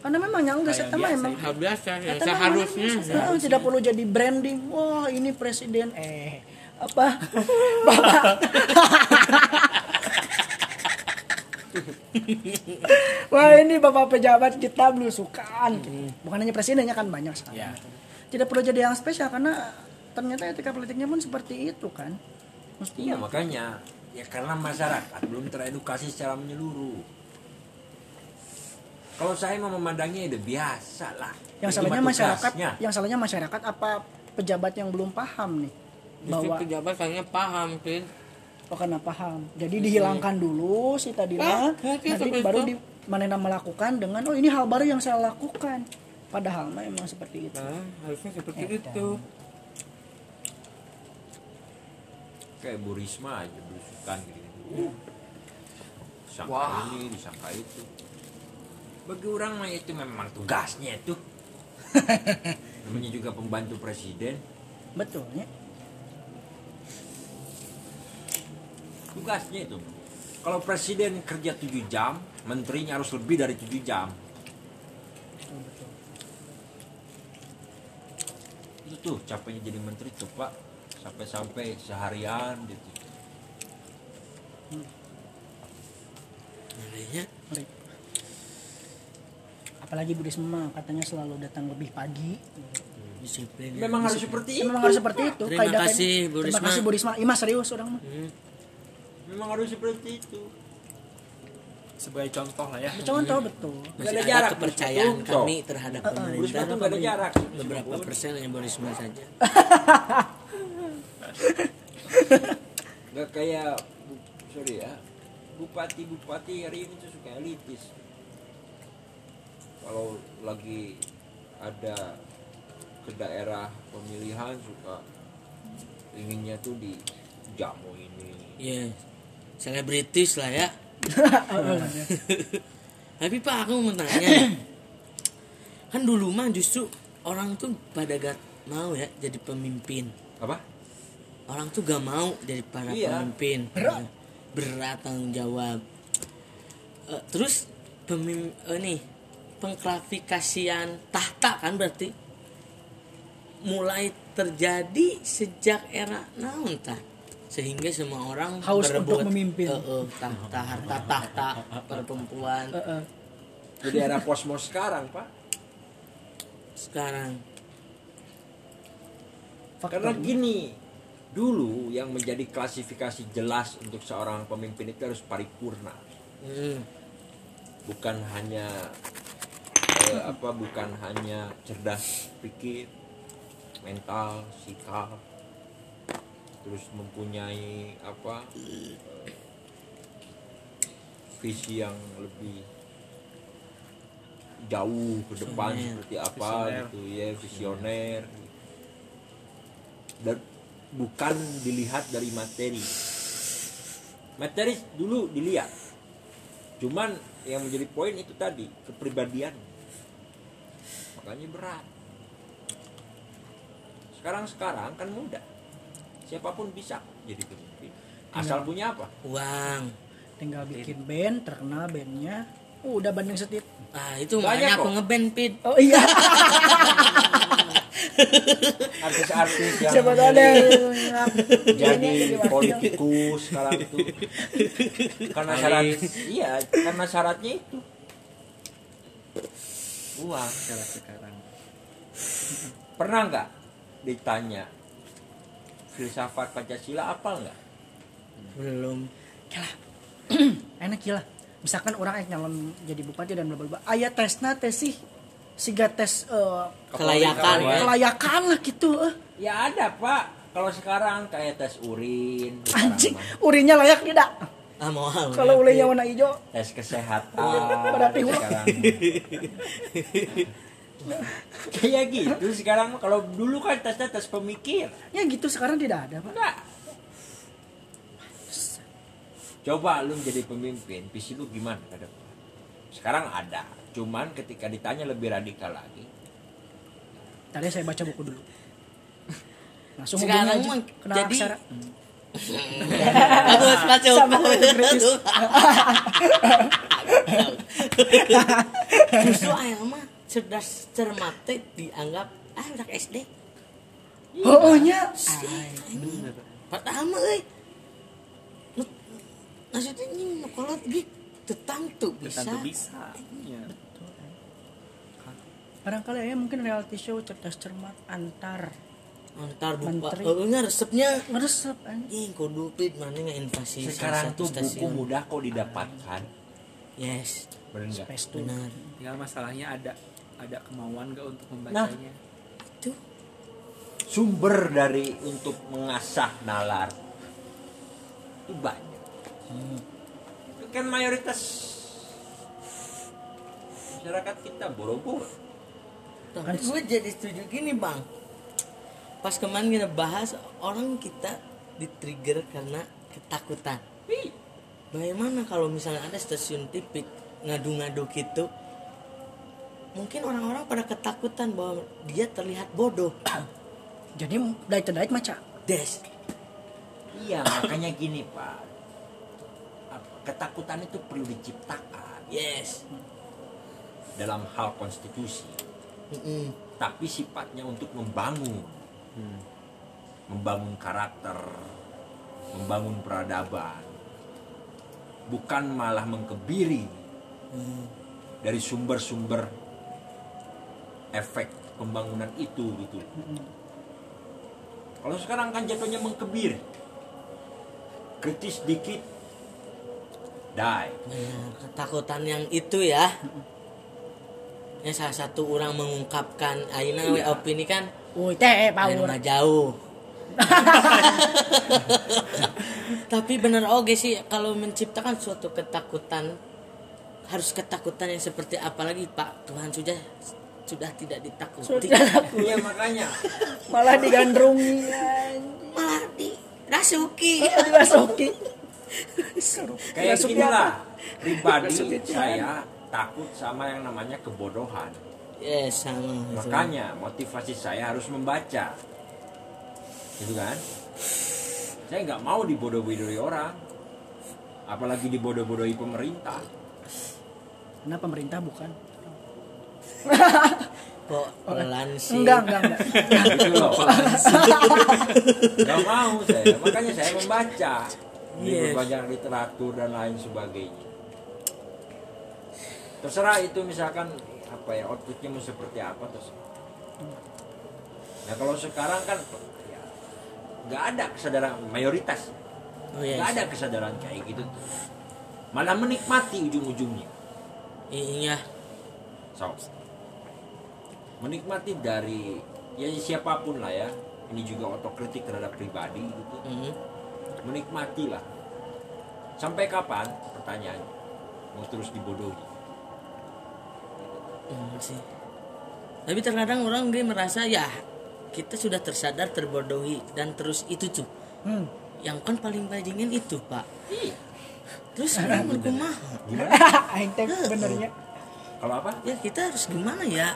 Karena memang yang enggak saya biasa emang hal biasa mah seharusnya Heeh, tidak perlu jadi branding. Wah, ini presiden eh apa? <laughs> Bapak. <laughs> <laughs> Wah, ini Bapak pejabat kita belusukan. Bukan hanya presidennya kan banyak sekali. Ya. Tidak perlu jadi yang spesial karena ternyata etika politiknya pun seperti itu kan. iya Mestinya makanya ya karena masyarakat belum teredukasi secara menyeluruh kalau saya mau memandangnya udah biasa lah yang Itu salahnya masyarakat, tugasnya. yang salahnya masyarakat apa pejabat yang belum paham nih Justru bahwa pejabat kayaknya paham Pin Oh karena paham. Jadi dihilangkan dulu si tadinya, Ah, mungkin nanti seperti baru di manena melakukan dengan oh ini hal baru yang saya lakukan. Padahal mah emang seperti itu. nah harusnya seperti Edan. itu. kayak Bu Risma aja belusukan gitu disangka ini disangka itu. Bagi orang mah itu memang tugasnya itu. <laughs> Namanya juga pembantu presiden. Betul tugasnya itu kalau presiden kerja 7 jam menterinya harus lebih dari 7 jam betul. itu tuh capeknya jadi menteri tuh pak sampai-sampai seharian gitu Makanya Ngeri. Apalagi Bu Risma katanya selalu datang lebih pagi. disiplin memang harus seperti Ya, itu memang harus seperti itu. Terima kaidah- kasih, Bu Terima Risma. kasih Bu Risma. Ima serius orang mah. Hmm. Memang harus seperti itu. Sebagai contoh lah ya. Contoh betul. Masih ada ada, jarak, kepercayaan Contoh. kami terhadap Bu pemerintah gak ada jarak. beberapa persen hanya Risma saja. Nggak kayak bu, sorry ya. Bupati bupati hari ini tuh suka elitis. Kalau lagi ada ke daerah pemilihan suka inginnya tuh di jamu ini. Iya, selebritis lah ya. <laughs> Tapi Pak aku mau tanya, kan dulu mah justru orang tuh pada gak mau ya jadi pemimpin. apa Orang tuh gak mau jadi para Iya. pemimpin. Berat. Berat tanggung jawab. Eh, terus pemim eh, nih pengklasifikasian tahta kan berarti mulai terjadi sejak era naon tah sehingga semua orang Haus untuk berebut, memimpin. eh, eh, tahta harta tahta perempuan Eh, eh. jadi era kosmos sekarang pak sekarang karena Faktor. gini dulu yang menjadi klasifikasi jelas untuk seorang pemimpin itu harus paripurna hmm, bukan hanya eh, apa bukan hanya cerdas pikir mental sikap terus mempunyai apa visi yang lebih jauh ke depan Visioner. seperti apa Visioner. gitu ya visioner. Dan bukan dilihat dari materi. Materi dulu dilihat. Cuman yang menjadi poin itu tadi kepribadian. Makanya berat. Sekarang sekarang kan mudah siapa pun bisa jadi pemimpin asal punya apa? uang. Tinggal bikin band terkenal bandnya. Uh, udah banding setit. Ah itu Banyak makanya aku ngeband pit. Oh iya. <laughs> Artis-artis yang siapa tahu ada menjadi- yang jadi diwakil. politikus sekarang <laughs> itu karena syarat iya karena syaratnya itu. Uang cara sekarang. Pernah nggak ditanya filsafat pancasila apa nggak? Belum. <clears throat> Enak gila misalkan orang yang nyalon jadi bupati dan bla bla bla aya tesna tes sih siga tes eh, kelayakan. ya kelayakan lah gitu eh. ya ada pak. Kalau sekarang kayak tes urin. Anjing urinnya layak tidak? Ah kalau urinnya warna hijau. Tes kesehatan. Ulang. sekarang <laughs> kayak <laughs> gitu. Sekarang kalau dulu kan tesnya tes pemikir. Ya gitu. Sekarang tidak ada pak. Enggak. Coba lu jadi pemimpin visi lu gimana ke depan? Sekarang ada. Cuman ketika ditanya lebih radikal lagi. Tadi saya baca buku dulu. <laughs> Langsung Sekarang hubungi aja. mah Kena jadi- aksara. Bagus, kritis. <laughs> Justru ayah mah cerdas cermat teh dianggap ah udah SD. Oh, nya. Padahal mah euy. Nu- Maksudnya ini kalau gitu tentu bisa. tentu bisa ya. Barangkali ya mungkin reality show cerdas cermat antar Antar buka. Menteri. Oh, ini resepnya meresep anjing. Ih, kudu pit mana invasi sekarang tuh buku mudah kok didapatkan Yes, nggak tuh. benar. tinggal masalahnya ada ada kemauan gak untuk membacanya? Itu. Sumber dari untuk mengasah nalar itu banyak. Itu kan mayoritas masyarakat kita boro-boro. Tapi gue jadi setuju gini bang. Pas kemarin kita bahas Orang kita di-trigger karena ketakutan. Bagaimana kalau misalnya ada stasiun TV Ngadu-ngadu gitu Mungkin orang-orang pada ketakutan bahwa dia terlihat bodoh. <clears throat> Jadi dari terdait maca. Des. Iya makanya gini pak. Ketakutan itu perlu diciptakan. Yes. Dalam hal konstitusi. Mm-mm. tapi sifatnya untuk membangun. Membangun karakter. Membangun peradaban. Bukan malah mengkebiri dari sumber-sumber efek pembangunan itu gitu. Kalau sekarang kan jatuhnya mengkebiri kritis dikit die. Benar, ketakutan yang itu ya. Ya salah satu orang mengungkapkan Aina Iya. opini kan? Woi teh power. mah jauh. <laughs> Tapi benar oke sih kalau menciptakan suatu ketakutan harus ketakutan yang seperti apa lagi Pak? Tuhan sudah sudah tidak ditakuti Sudah iya makanya. <laughs> Malah digandrungi anjing. malah <laughs> dirasuki. Dimasuki. kayak Masuk gini apa? lah. Pribadi saya takut sama yang namanya kebodohan. Yes sama gitu. makanya motivasi saya harus membaca. Gitu kan? Saya nggak mau dibodoh-bodohi orang. Apalagi dibodoh-bodohi pemerintah. Nah pemerintah bukan. <laughs> kok pelan sih Enggak, enggak, enggak. gitu loh <laughs> nggak mau saya. Makanya saya membaca. Di Yes. berbagai literatur dan lain sebagainya. Terserah itu misalkan apa ya outputnya mau seperti apa terserah. Nah kalau sekarang kan ya, nggak ada kesadaran mayoritas. Oh, yes. nggak ada kesadaran kayak gitu. Tuh malah menikmati ujung-ujungnya. Iya so menikmati dari ya siapa pun lah ya ini juga otokritik terhadap pribadi gitu Mhm. menikmati lah sampai kapan pertanyaannya mau terus dibodohi Hmm, sih. Tapi terkadang orang dia merasa ya kita sudah tersadar terbodohi dan terus itu tuh Hmm. yang kan paling bajingan itu pak. Terus orang berkumaha? <laughs> gimana <laughs> Aing teh benernya. Kalau apa? Ya kita harus gimana ya?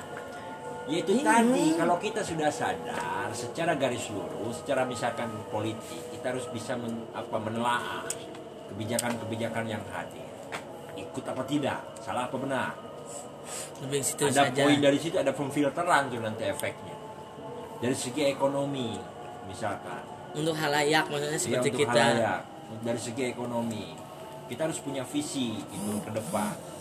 ya itu tadi. kalau kita sudah sadar secara garis lurus secara misalkan politik kita harus bisa men- apa menelaah kebijakan-kebijakan yang hadir. Ikut apa tidak? Salah apa benar? Lebih situ ada saja. poin dari situ ada pemfilteran tuh nanti efeknya. Dari segi ekonomi misalkan. Untuk halayak maksudnya ya, seperti untuk kita. halayak. dari segi ekonomi. Kita harus punya visi itu ke depan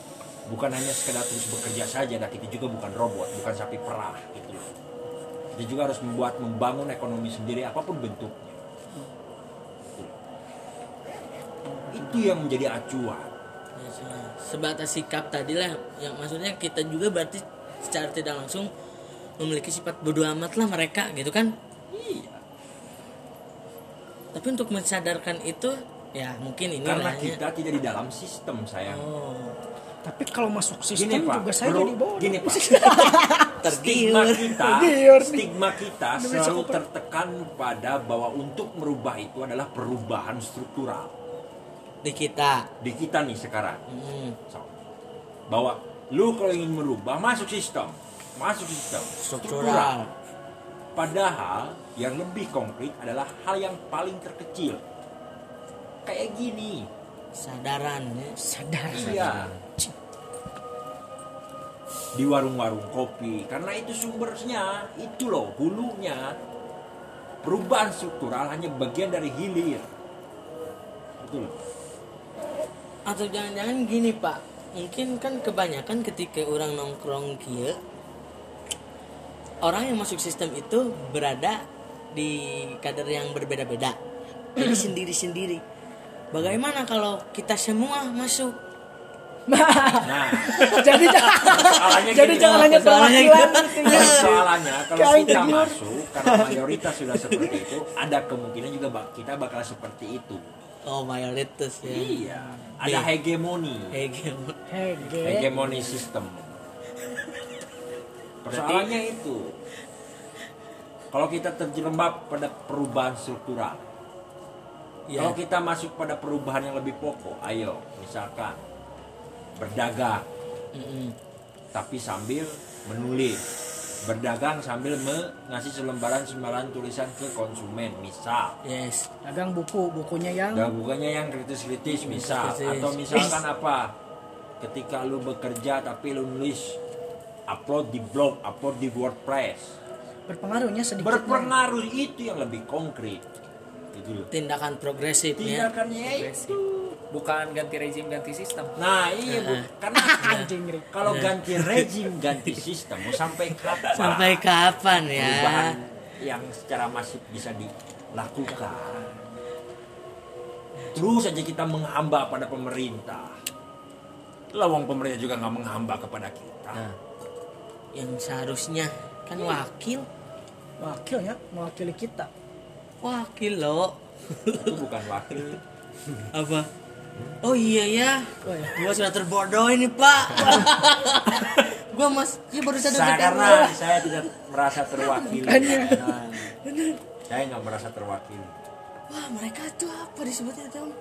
bukan hanya sekedar terus bekerja saja dan kita juga bukan robot bukan sapi perah gitu. Loh kita juga harus membuat membangun ekonomi sendiri apa pun bentuknya. Itu yang menjadi acuan. Ya, se- sebatas sikap tadi lah yang maksudnya kita juga berarti secara tidak langsung memiliki sifat bodoh amat lah mereka gitu kan? Iya. Tapi untuk mensadarkan itu ya mungkin ini karena hanya- kita tidak di dalam sistem sayang. Oh, Tapi kalau masuk gini sistem pak. juga saya perlu- jadi bodoh. gini pak. <laughs> Stigma kita stigma kita selalu tertekan pada bahwa untuk merubah itu adalah perubahan struktural. Di kita. Di kita nih sekarang. Hmm, So, bahwa lu kalau ingin merubah masuk sistem. Masuk sistem. Struktural. Padahal yang lebih konkret adalah hal yang paling terkecil. Kayak gini. Sadaran ya. sadar iya di warung-warung kopi. Karena itu sumbernya itu loh hulunya perubahan struktural hanya bagian dari hilir. Betul. Atau jangan-jangan gini pak. Mungkin kan kebanyakan ketika orang nongkrong kia orang yang masuk sistem itu berada di kadar yang berbeda-beda. Jadi <clears throat> sendiri-sendiri. Bagaimana kalau kita semua masuk nah jadi jadi gini, jangan hanya perwakilan gitu. gitu ya Soalnya kalau kita gitu. masuk karena mayoritas sudah seperti itu, ada kemungkinan juga kita bakal seperti itu. oh mayoritas ya Iya, ada hegemoni, Hegel. hege hegemoni sistem. Persoalannya itu, kalau kita terjerembab pada perubahan struktural, ya kalau kita masuk pada perubahan yang lebih pokok, ayo, misalkan berdagang, Mm-mm. tapi sambil menulis. Berdagang sambil mengasih selembaran sembaran tulisan ke konsumen misal. Yes. Dagang buku bukunya yang dan bukannya yang kritis-kritis misal. Kritis. atau misalkan apa? Ketika lu bekerja tapi lu nulis upload di blog upload di WordPress. Berpengaruhnya sedikit berpengaruh itu yang lebih konkret. Gitu loh. Tindakan progresif ya. Tindakannya itu bukan ganti rezim ganti sistem. Nah iya bu. Karena anjing Rik. kalau ganti rezim ganti sistem mau sampai kapan? Sampai kapan ya? Perubahan yang secara masif bisa dilakukan. Terus saja kita menghamba pada pemerintah. Lawang pemerintah juga nggak menghamba kepada kita. Nah, yang seharusnya kan wakil. Wakilnya mewakili kita. Wakil loh Itu bukan wakil. apa oh iya ya gua sudah terbodoh ini pak <laughs> gua mas ya baru sadar Saya, karena saya tidak merasa terwakili. <laughs> Makanya. Nah, saya nggak merasa terwakili. wah mereka tuh apa disebutnya tuh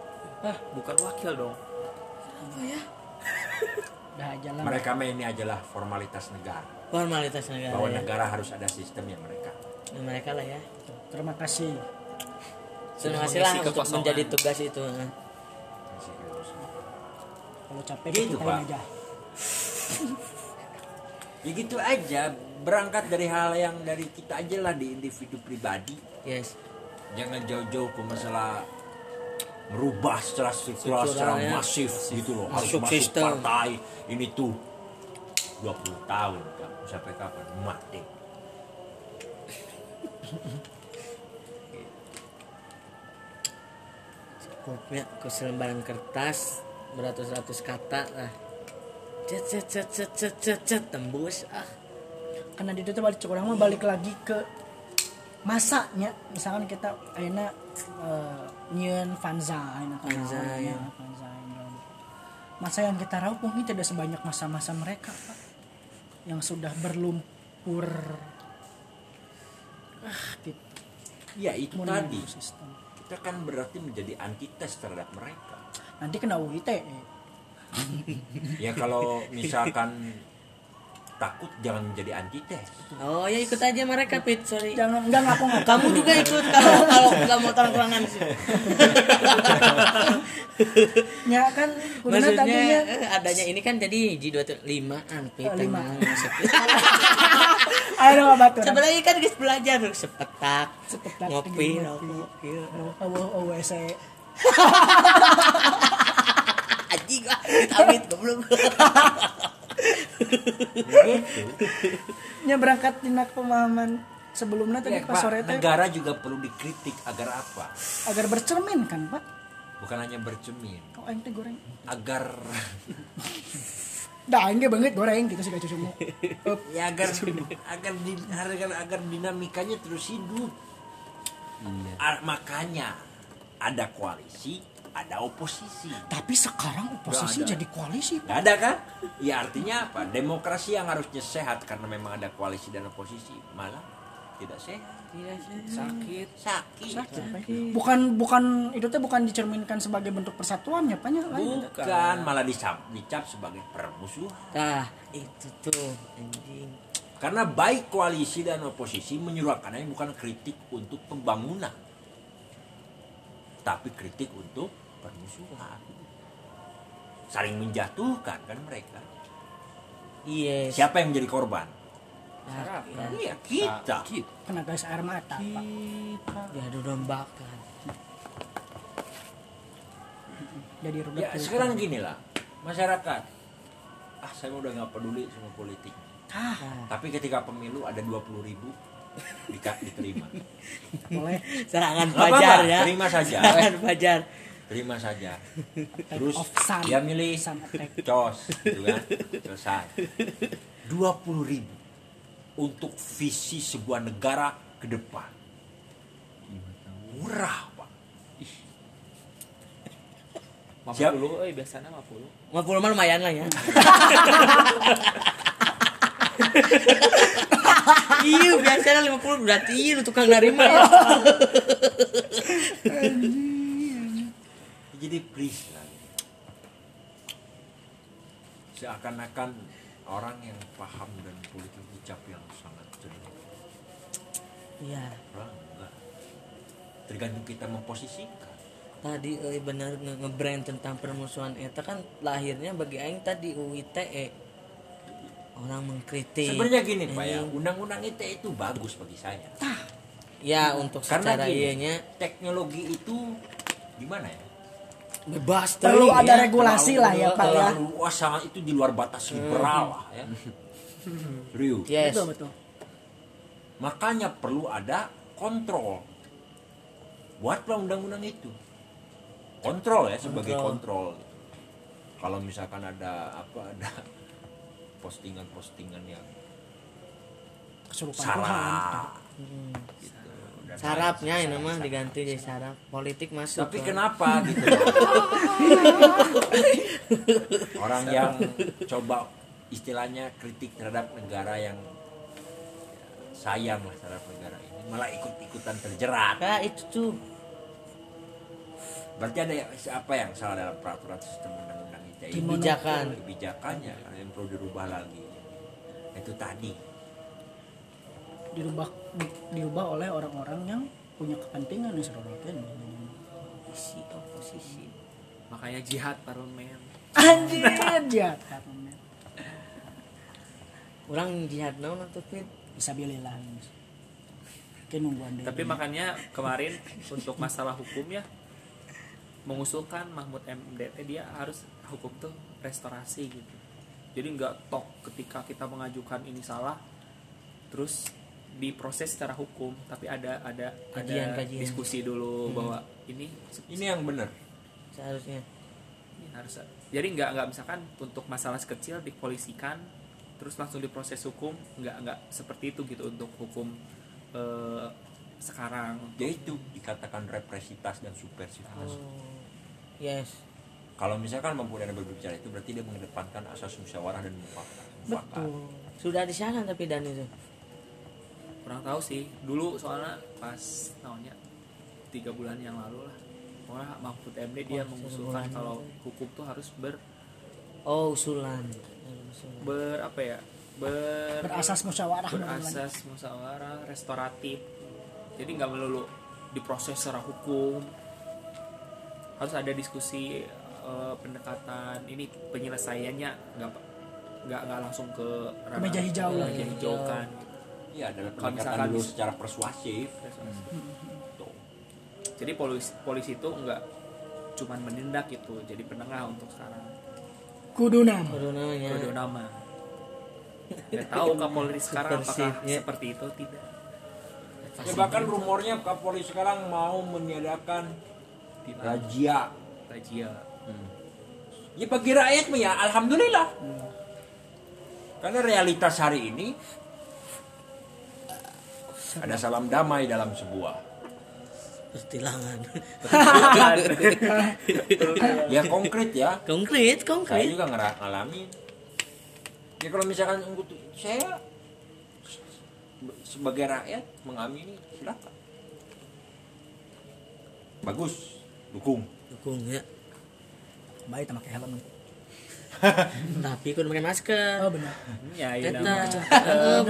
ah bukan wakil dong apa ya <laughs> udah aja lah Mereka mah ini adalah formalitas negara. formalitas negara Bahwa ya. negara harus ada sistemnya mereka. Ya, mereka lah ya terima kasih terima kasih lah untuk menjadi tugas itu nah. Kalau capek Gitu, kita Pak. aja <laughs> Ya gitu aja. Berangkat dari hal yang dari kita aja lah di individu pribadi. yes jangan jauh-jauh ke masalah merubah secara struktural secara Strukturalnya. masif gitu loh harus Masuk masuk sistem. partai ini tuh 20 tahun sampai kapan mati Kopnya ke selembaran kertas beratus-ratus kata lah cet cet cet cet cet cet, cet tembus ah. Karena di itu balik orang mah balik lagi ke masanya. Misalkan kita akhirnya uh, nyeun Vanza ayeuna kan Vanza, naon, ya. Vanza masa yang kita raup mungkin tidak sebanyak masa-masa mereka Pak yang sudah berlumpur. Ah gitu. Ya itu tadi. sistem kita kan berarti menjadi antites terhadap mereka. Nanti kena UITE ya kalau misalkan takut jangan menjadi antites oh ya ikut aja mereka pit. Sorry. Jangan enggak ngaku ngaku kamu juga ikut kalau kalau nggak mau terang-terangan sih. <laughs> Ya kan maksudnya tadinya eh, adanya ini kan jadi G25 an pit Oh, lima. <laughs> ayo dong batu sebenarnya kan guys belajar. Sepetak. Sepetak, ngopi ngopi. rokok iya. oh oh oh saya anjing ah amit goblok <laughs> gitu nya berangkat tina pemahaman sebelumnya tadi Ya, pas Pak, sore negara juga perlu dikritik agar apa? Agar bercermin kan pak? Bukan hanya bercermin. Oh teh goreng. Agar dah ge banget goreng gitu sih gak cucu Up. <laughs> ya agar agar di, agar, agar dinamikanya terus hidup. Ah, makanya ada koalisi ada oposisi. Tapi sekarang oposisi jadi koalisi pak. Nggak ada kan? Ya artinya apa? Demokrasi yang harusnya sehat karena memang ada koalisi dan oposisi malah tidak sehat. Tidak sakit. Sakit. Sakit. Pak. bukan bukan itu teh bukan dicerminkan sebagai bentuk persatuan ya Pak, lain itu. bukan malah dicap dicap sebagai permusuhan. Nah, itu tuh anjing. karena baik koalisi dan oposisi menyuarakannya bukan kritik untuk pembangunan. Tapi kritik untuk permusuhan saling menjatuhkan kan mereka Iya. siapa yang menjadi korban Masyarakat. iya kita kena gas air mata Pak. Diadu dombakan. jadi rudet ya sekarang gini lah masyarakat ah saya udah nggak peduli sama politik ah tapi ketika pemilu ada 20 ribu dika- diterima boleh Serangan fajar ya. terima saja. Serangan fajar. Terima saja. <laughs> Terus dia milih cos gitu kan? Selesai 20 ribu untuk visi sebuah negara ke depan. Murah pak. Siap. 50 eh biasanya 50 Mau pulang mah lumayan lah ya. <laughs> iya biasanya 50 berarti iya lu tukang narima ya. <laughs> jadi please lah. Seakan-akan orang yang paham dan politik ucap yang sangat jernih Iya. Orang enggak. tergantung kita memposisikan. Tadi euy bener nge- nge-brand tentang permusuhan eta kan lahirnya bagi aing tadi UITE. Orang mengkritik. sebenarnya gini pak ya. Undang-undang ITE itu bagus bagi saya. Ya untuk karena secara gini ianya. teknologi itu gimana ya bebas perlu ada ya. regulasi lah ya Pak ya luas sangat itu di luar batas liberal lah ya Serius. Yes. betul betul makanya perlu ada kontrol buatlah undang-undang itu kontrol ya sebagai kontrol, kalau misalkan ada apa ada <laughs> postingan-postingan yang kesurupan sarap Hmm. gitu. Sarapnya ini mah diganti jadi sarap. Politik masuk. tapi kan. kenapa gitu <laughs> orang yang coba istilahnya kritik terhadap negara yang sayang lah terhadap negara ini malah ikut-ikutan terjerat Nah, itu tuh. berarti ada yang, apa yang salah dalam peraturan sistem undang-undang ITE ini Kebijakan. kebijakannya yang perlu dirubah lagi itu tadi dirubah di- dirubah oleh orang-orang yang punya kepentingan nih serorotin Oposisi, oposisi. makanya jihad parlemen anjir <laughs> jahat parlemen. Orang jihad naon atuh Fit? bisa deh tapi makanya kemarin untuk masalah hukum ya mengusulkan Mahmud MD teh dia harus hukum tuh restorasi gitu jadi nggak tok ketika kita mengajukan ini salah terus diproses secara hukum tapi ada ada Kajian, ada kajian. diskusi dulu bahwa ini ini yang benar Seharusnya. ini harus jadi nggak nggak misalkan untuk masalah sekecil dipolisikan terus langsung diproses hukum nggak nggak seperti itu gitu untuk hukum eh, sekarang yaitu dikatakan represitas dan subversivitas Oh. Yes. kalau misalkan mampu dan berbicara itu berarti dia mengedepankan asas musyawarah dan mufakat Mufakat. betul Sudah di sana tapi dan itu. Kurang tahu sih. Dulu soalnya pas tahunnya tiga bulan yang lalu lah. Pokoknya Mahfud MD dia Oh, mengusulkan kalau hukum tuh harus ber Oh, usulan. Ber apa ya? Ber berasas musyawarah berasas musyawarah. restoratif. Jadi nggak melulu diproses secara hukum. Harus ada diskusi eh, pendekatan ini penyelesaiannya nggak nggak nggak langsung ke ranah meja hijau. meja hijau kan iya adalah Kalau pendekatan misalkan dulu secara persuasif. Tuh. jadi polisi polisi itu nggak cuman menindak itu jadi penengah untuk sekarang. Kudu nama. Kudu namanya. kode nama. <laughs> Nggak tahu kapolri sekarang apakah Subversifnya. seperti itu tidak. Ya bahkan rumornya Kapolri sekarang mau meniadakan razia. Rajia ya bagi rakyat ya alhamdulillah. Karena realitas hari ini ada salam damai dalam sebuah. Pertilangan. <laughs> ya konkret ya. Konkret, saya konkret. juga ngera- ngalamin ya kalau misalkan saya sebagai rakyat mengamini silakan bagus dukung. Dukung ya. Baik pakai helm. <laughs> Tapi kudu pakai masker. Oh benar. Ya iya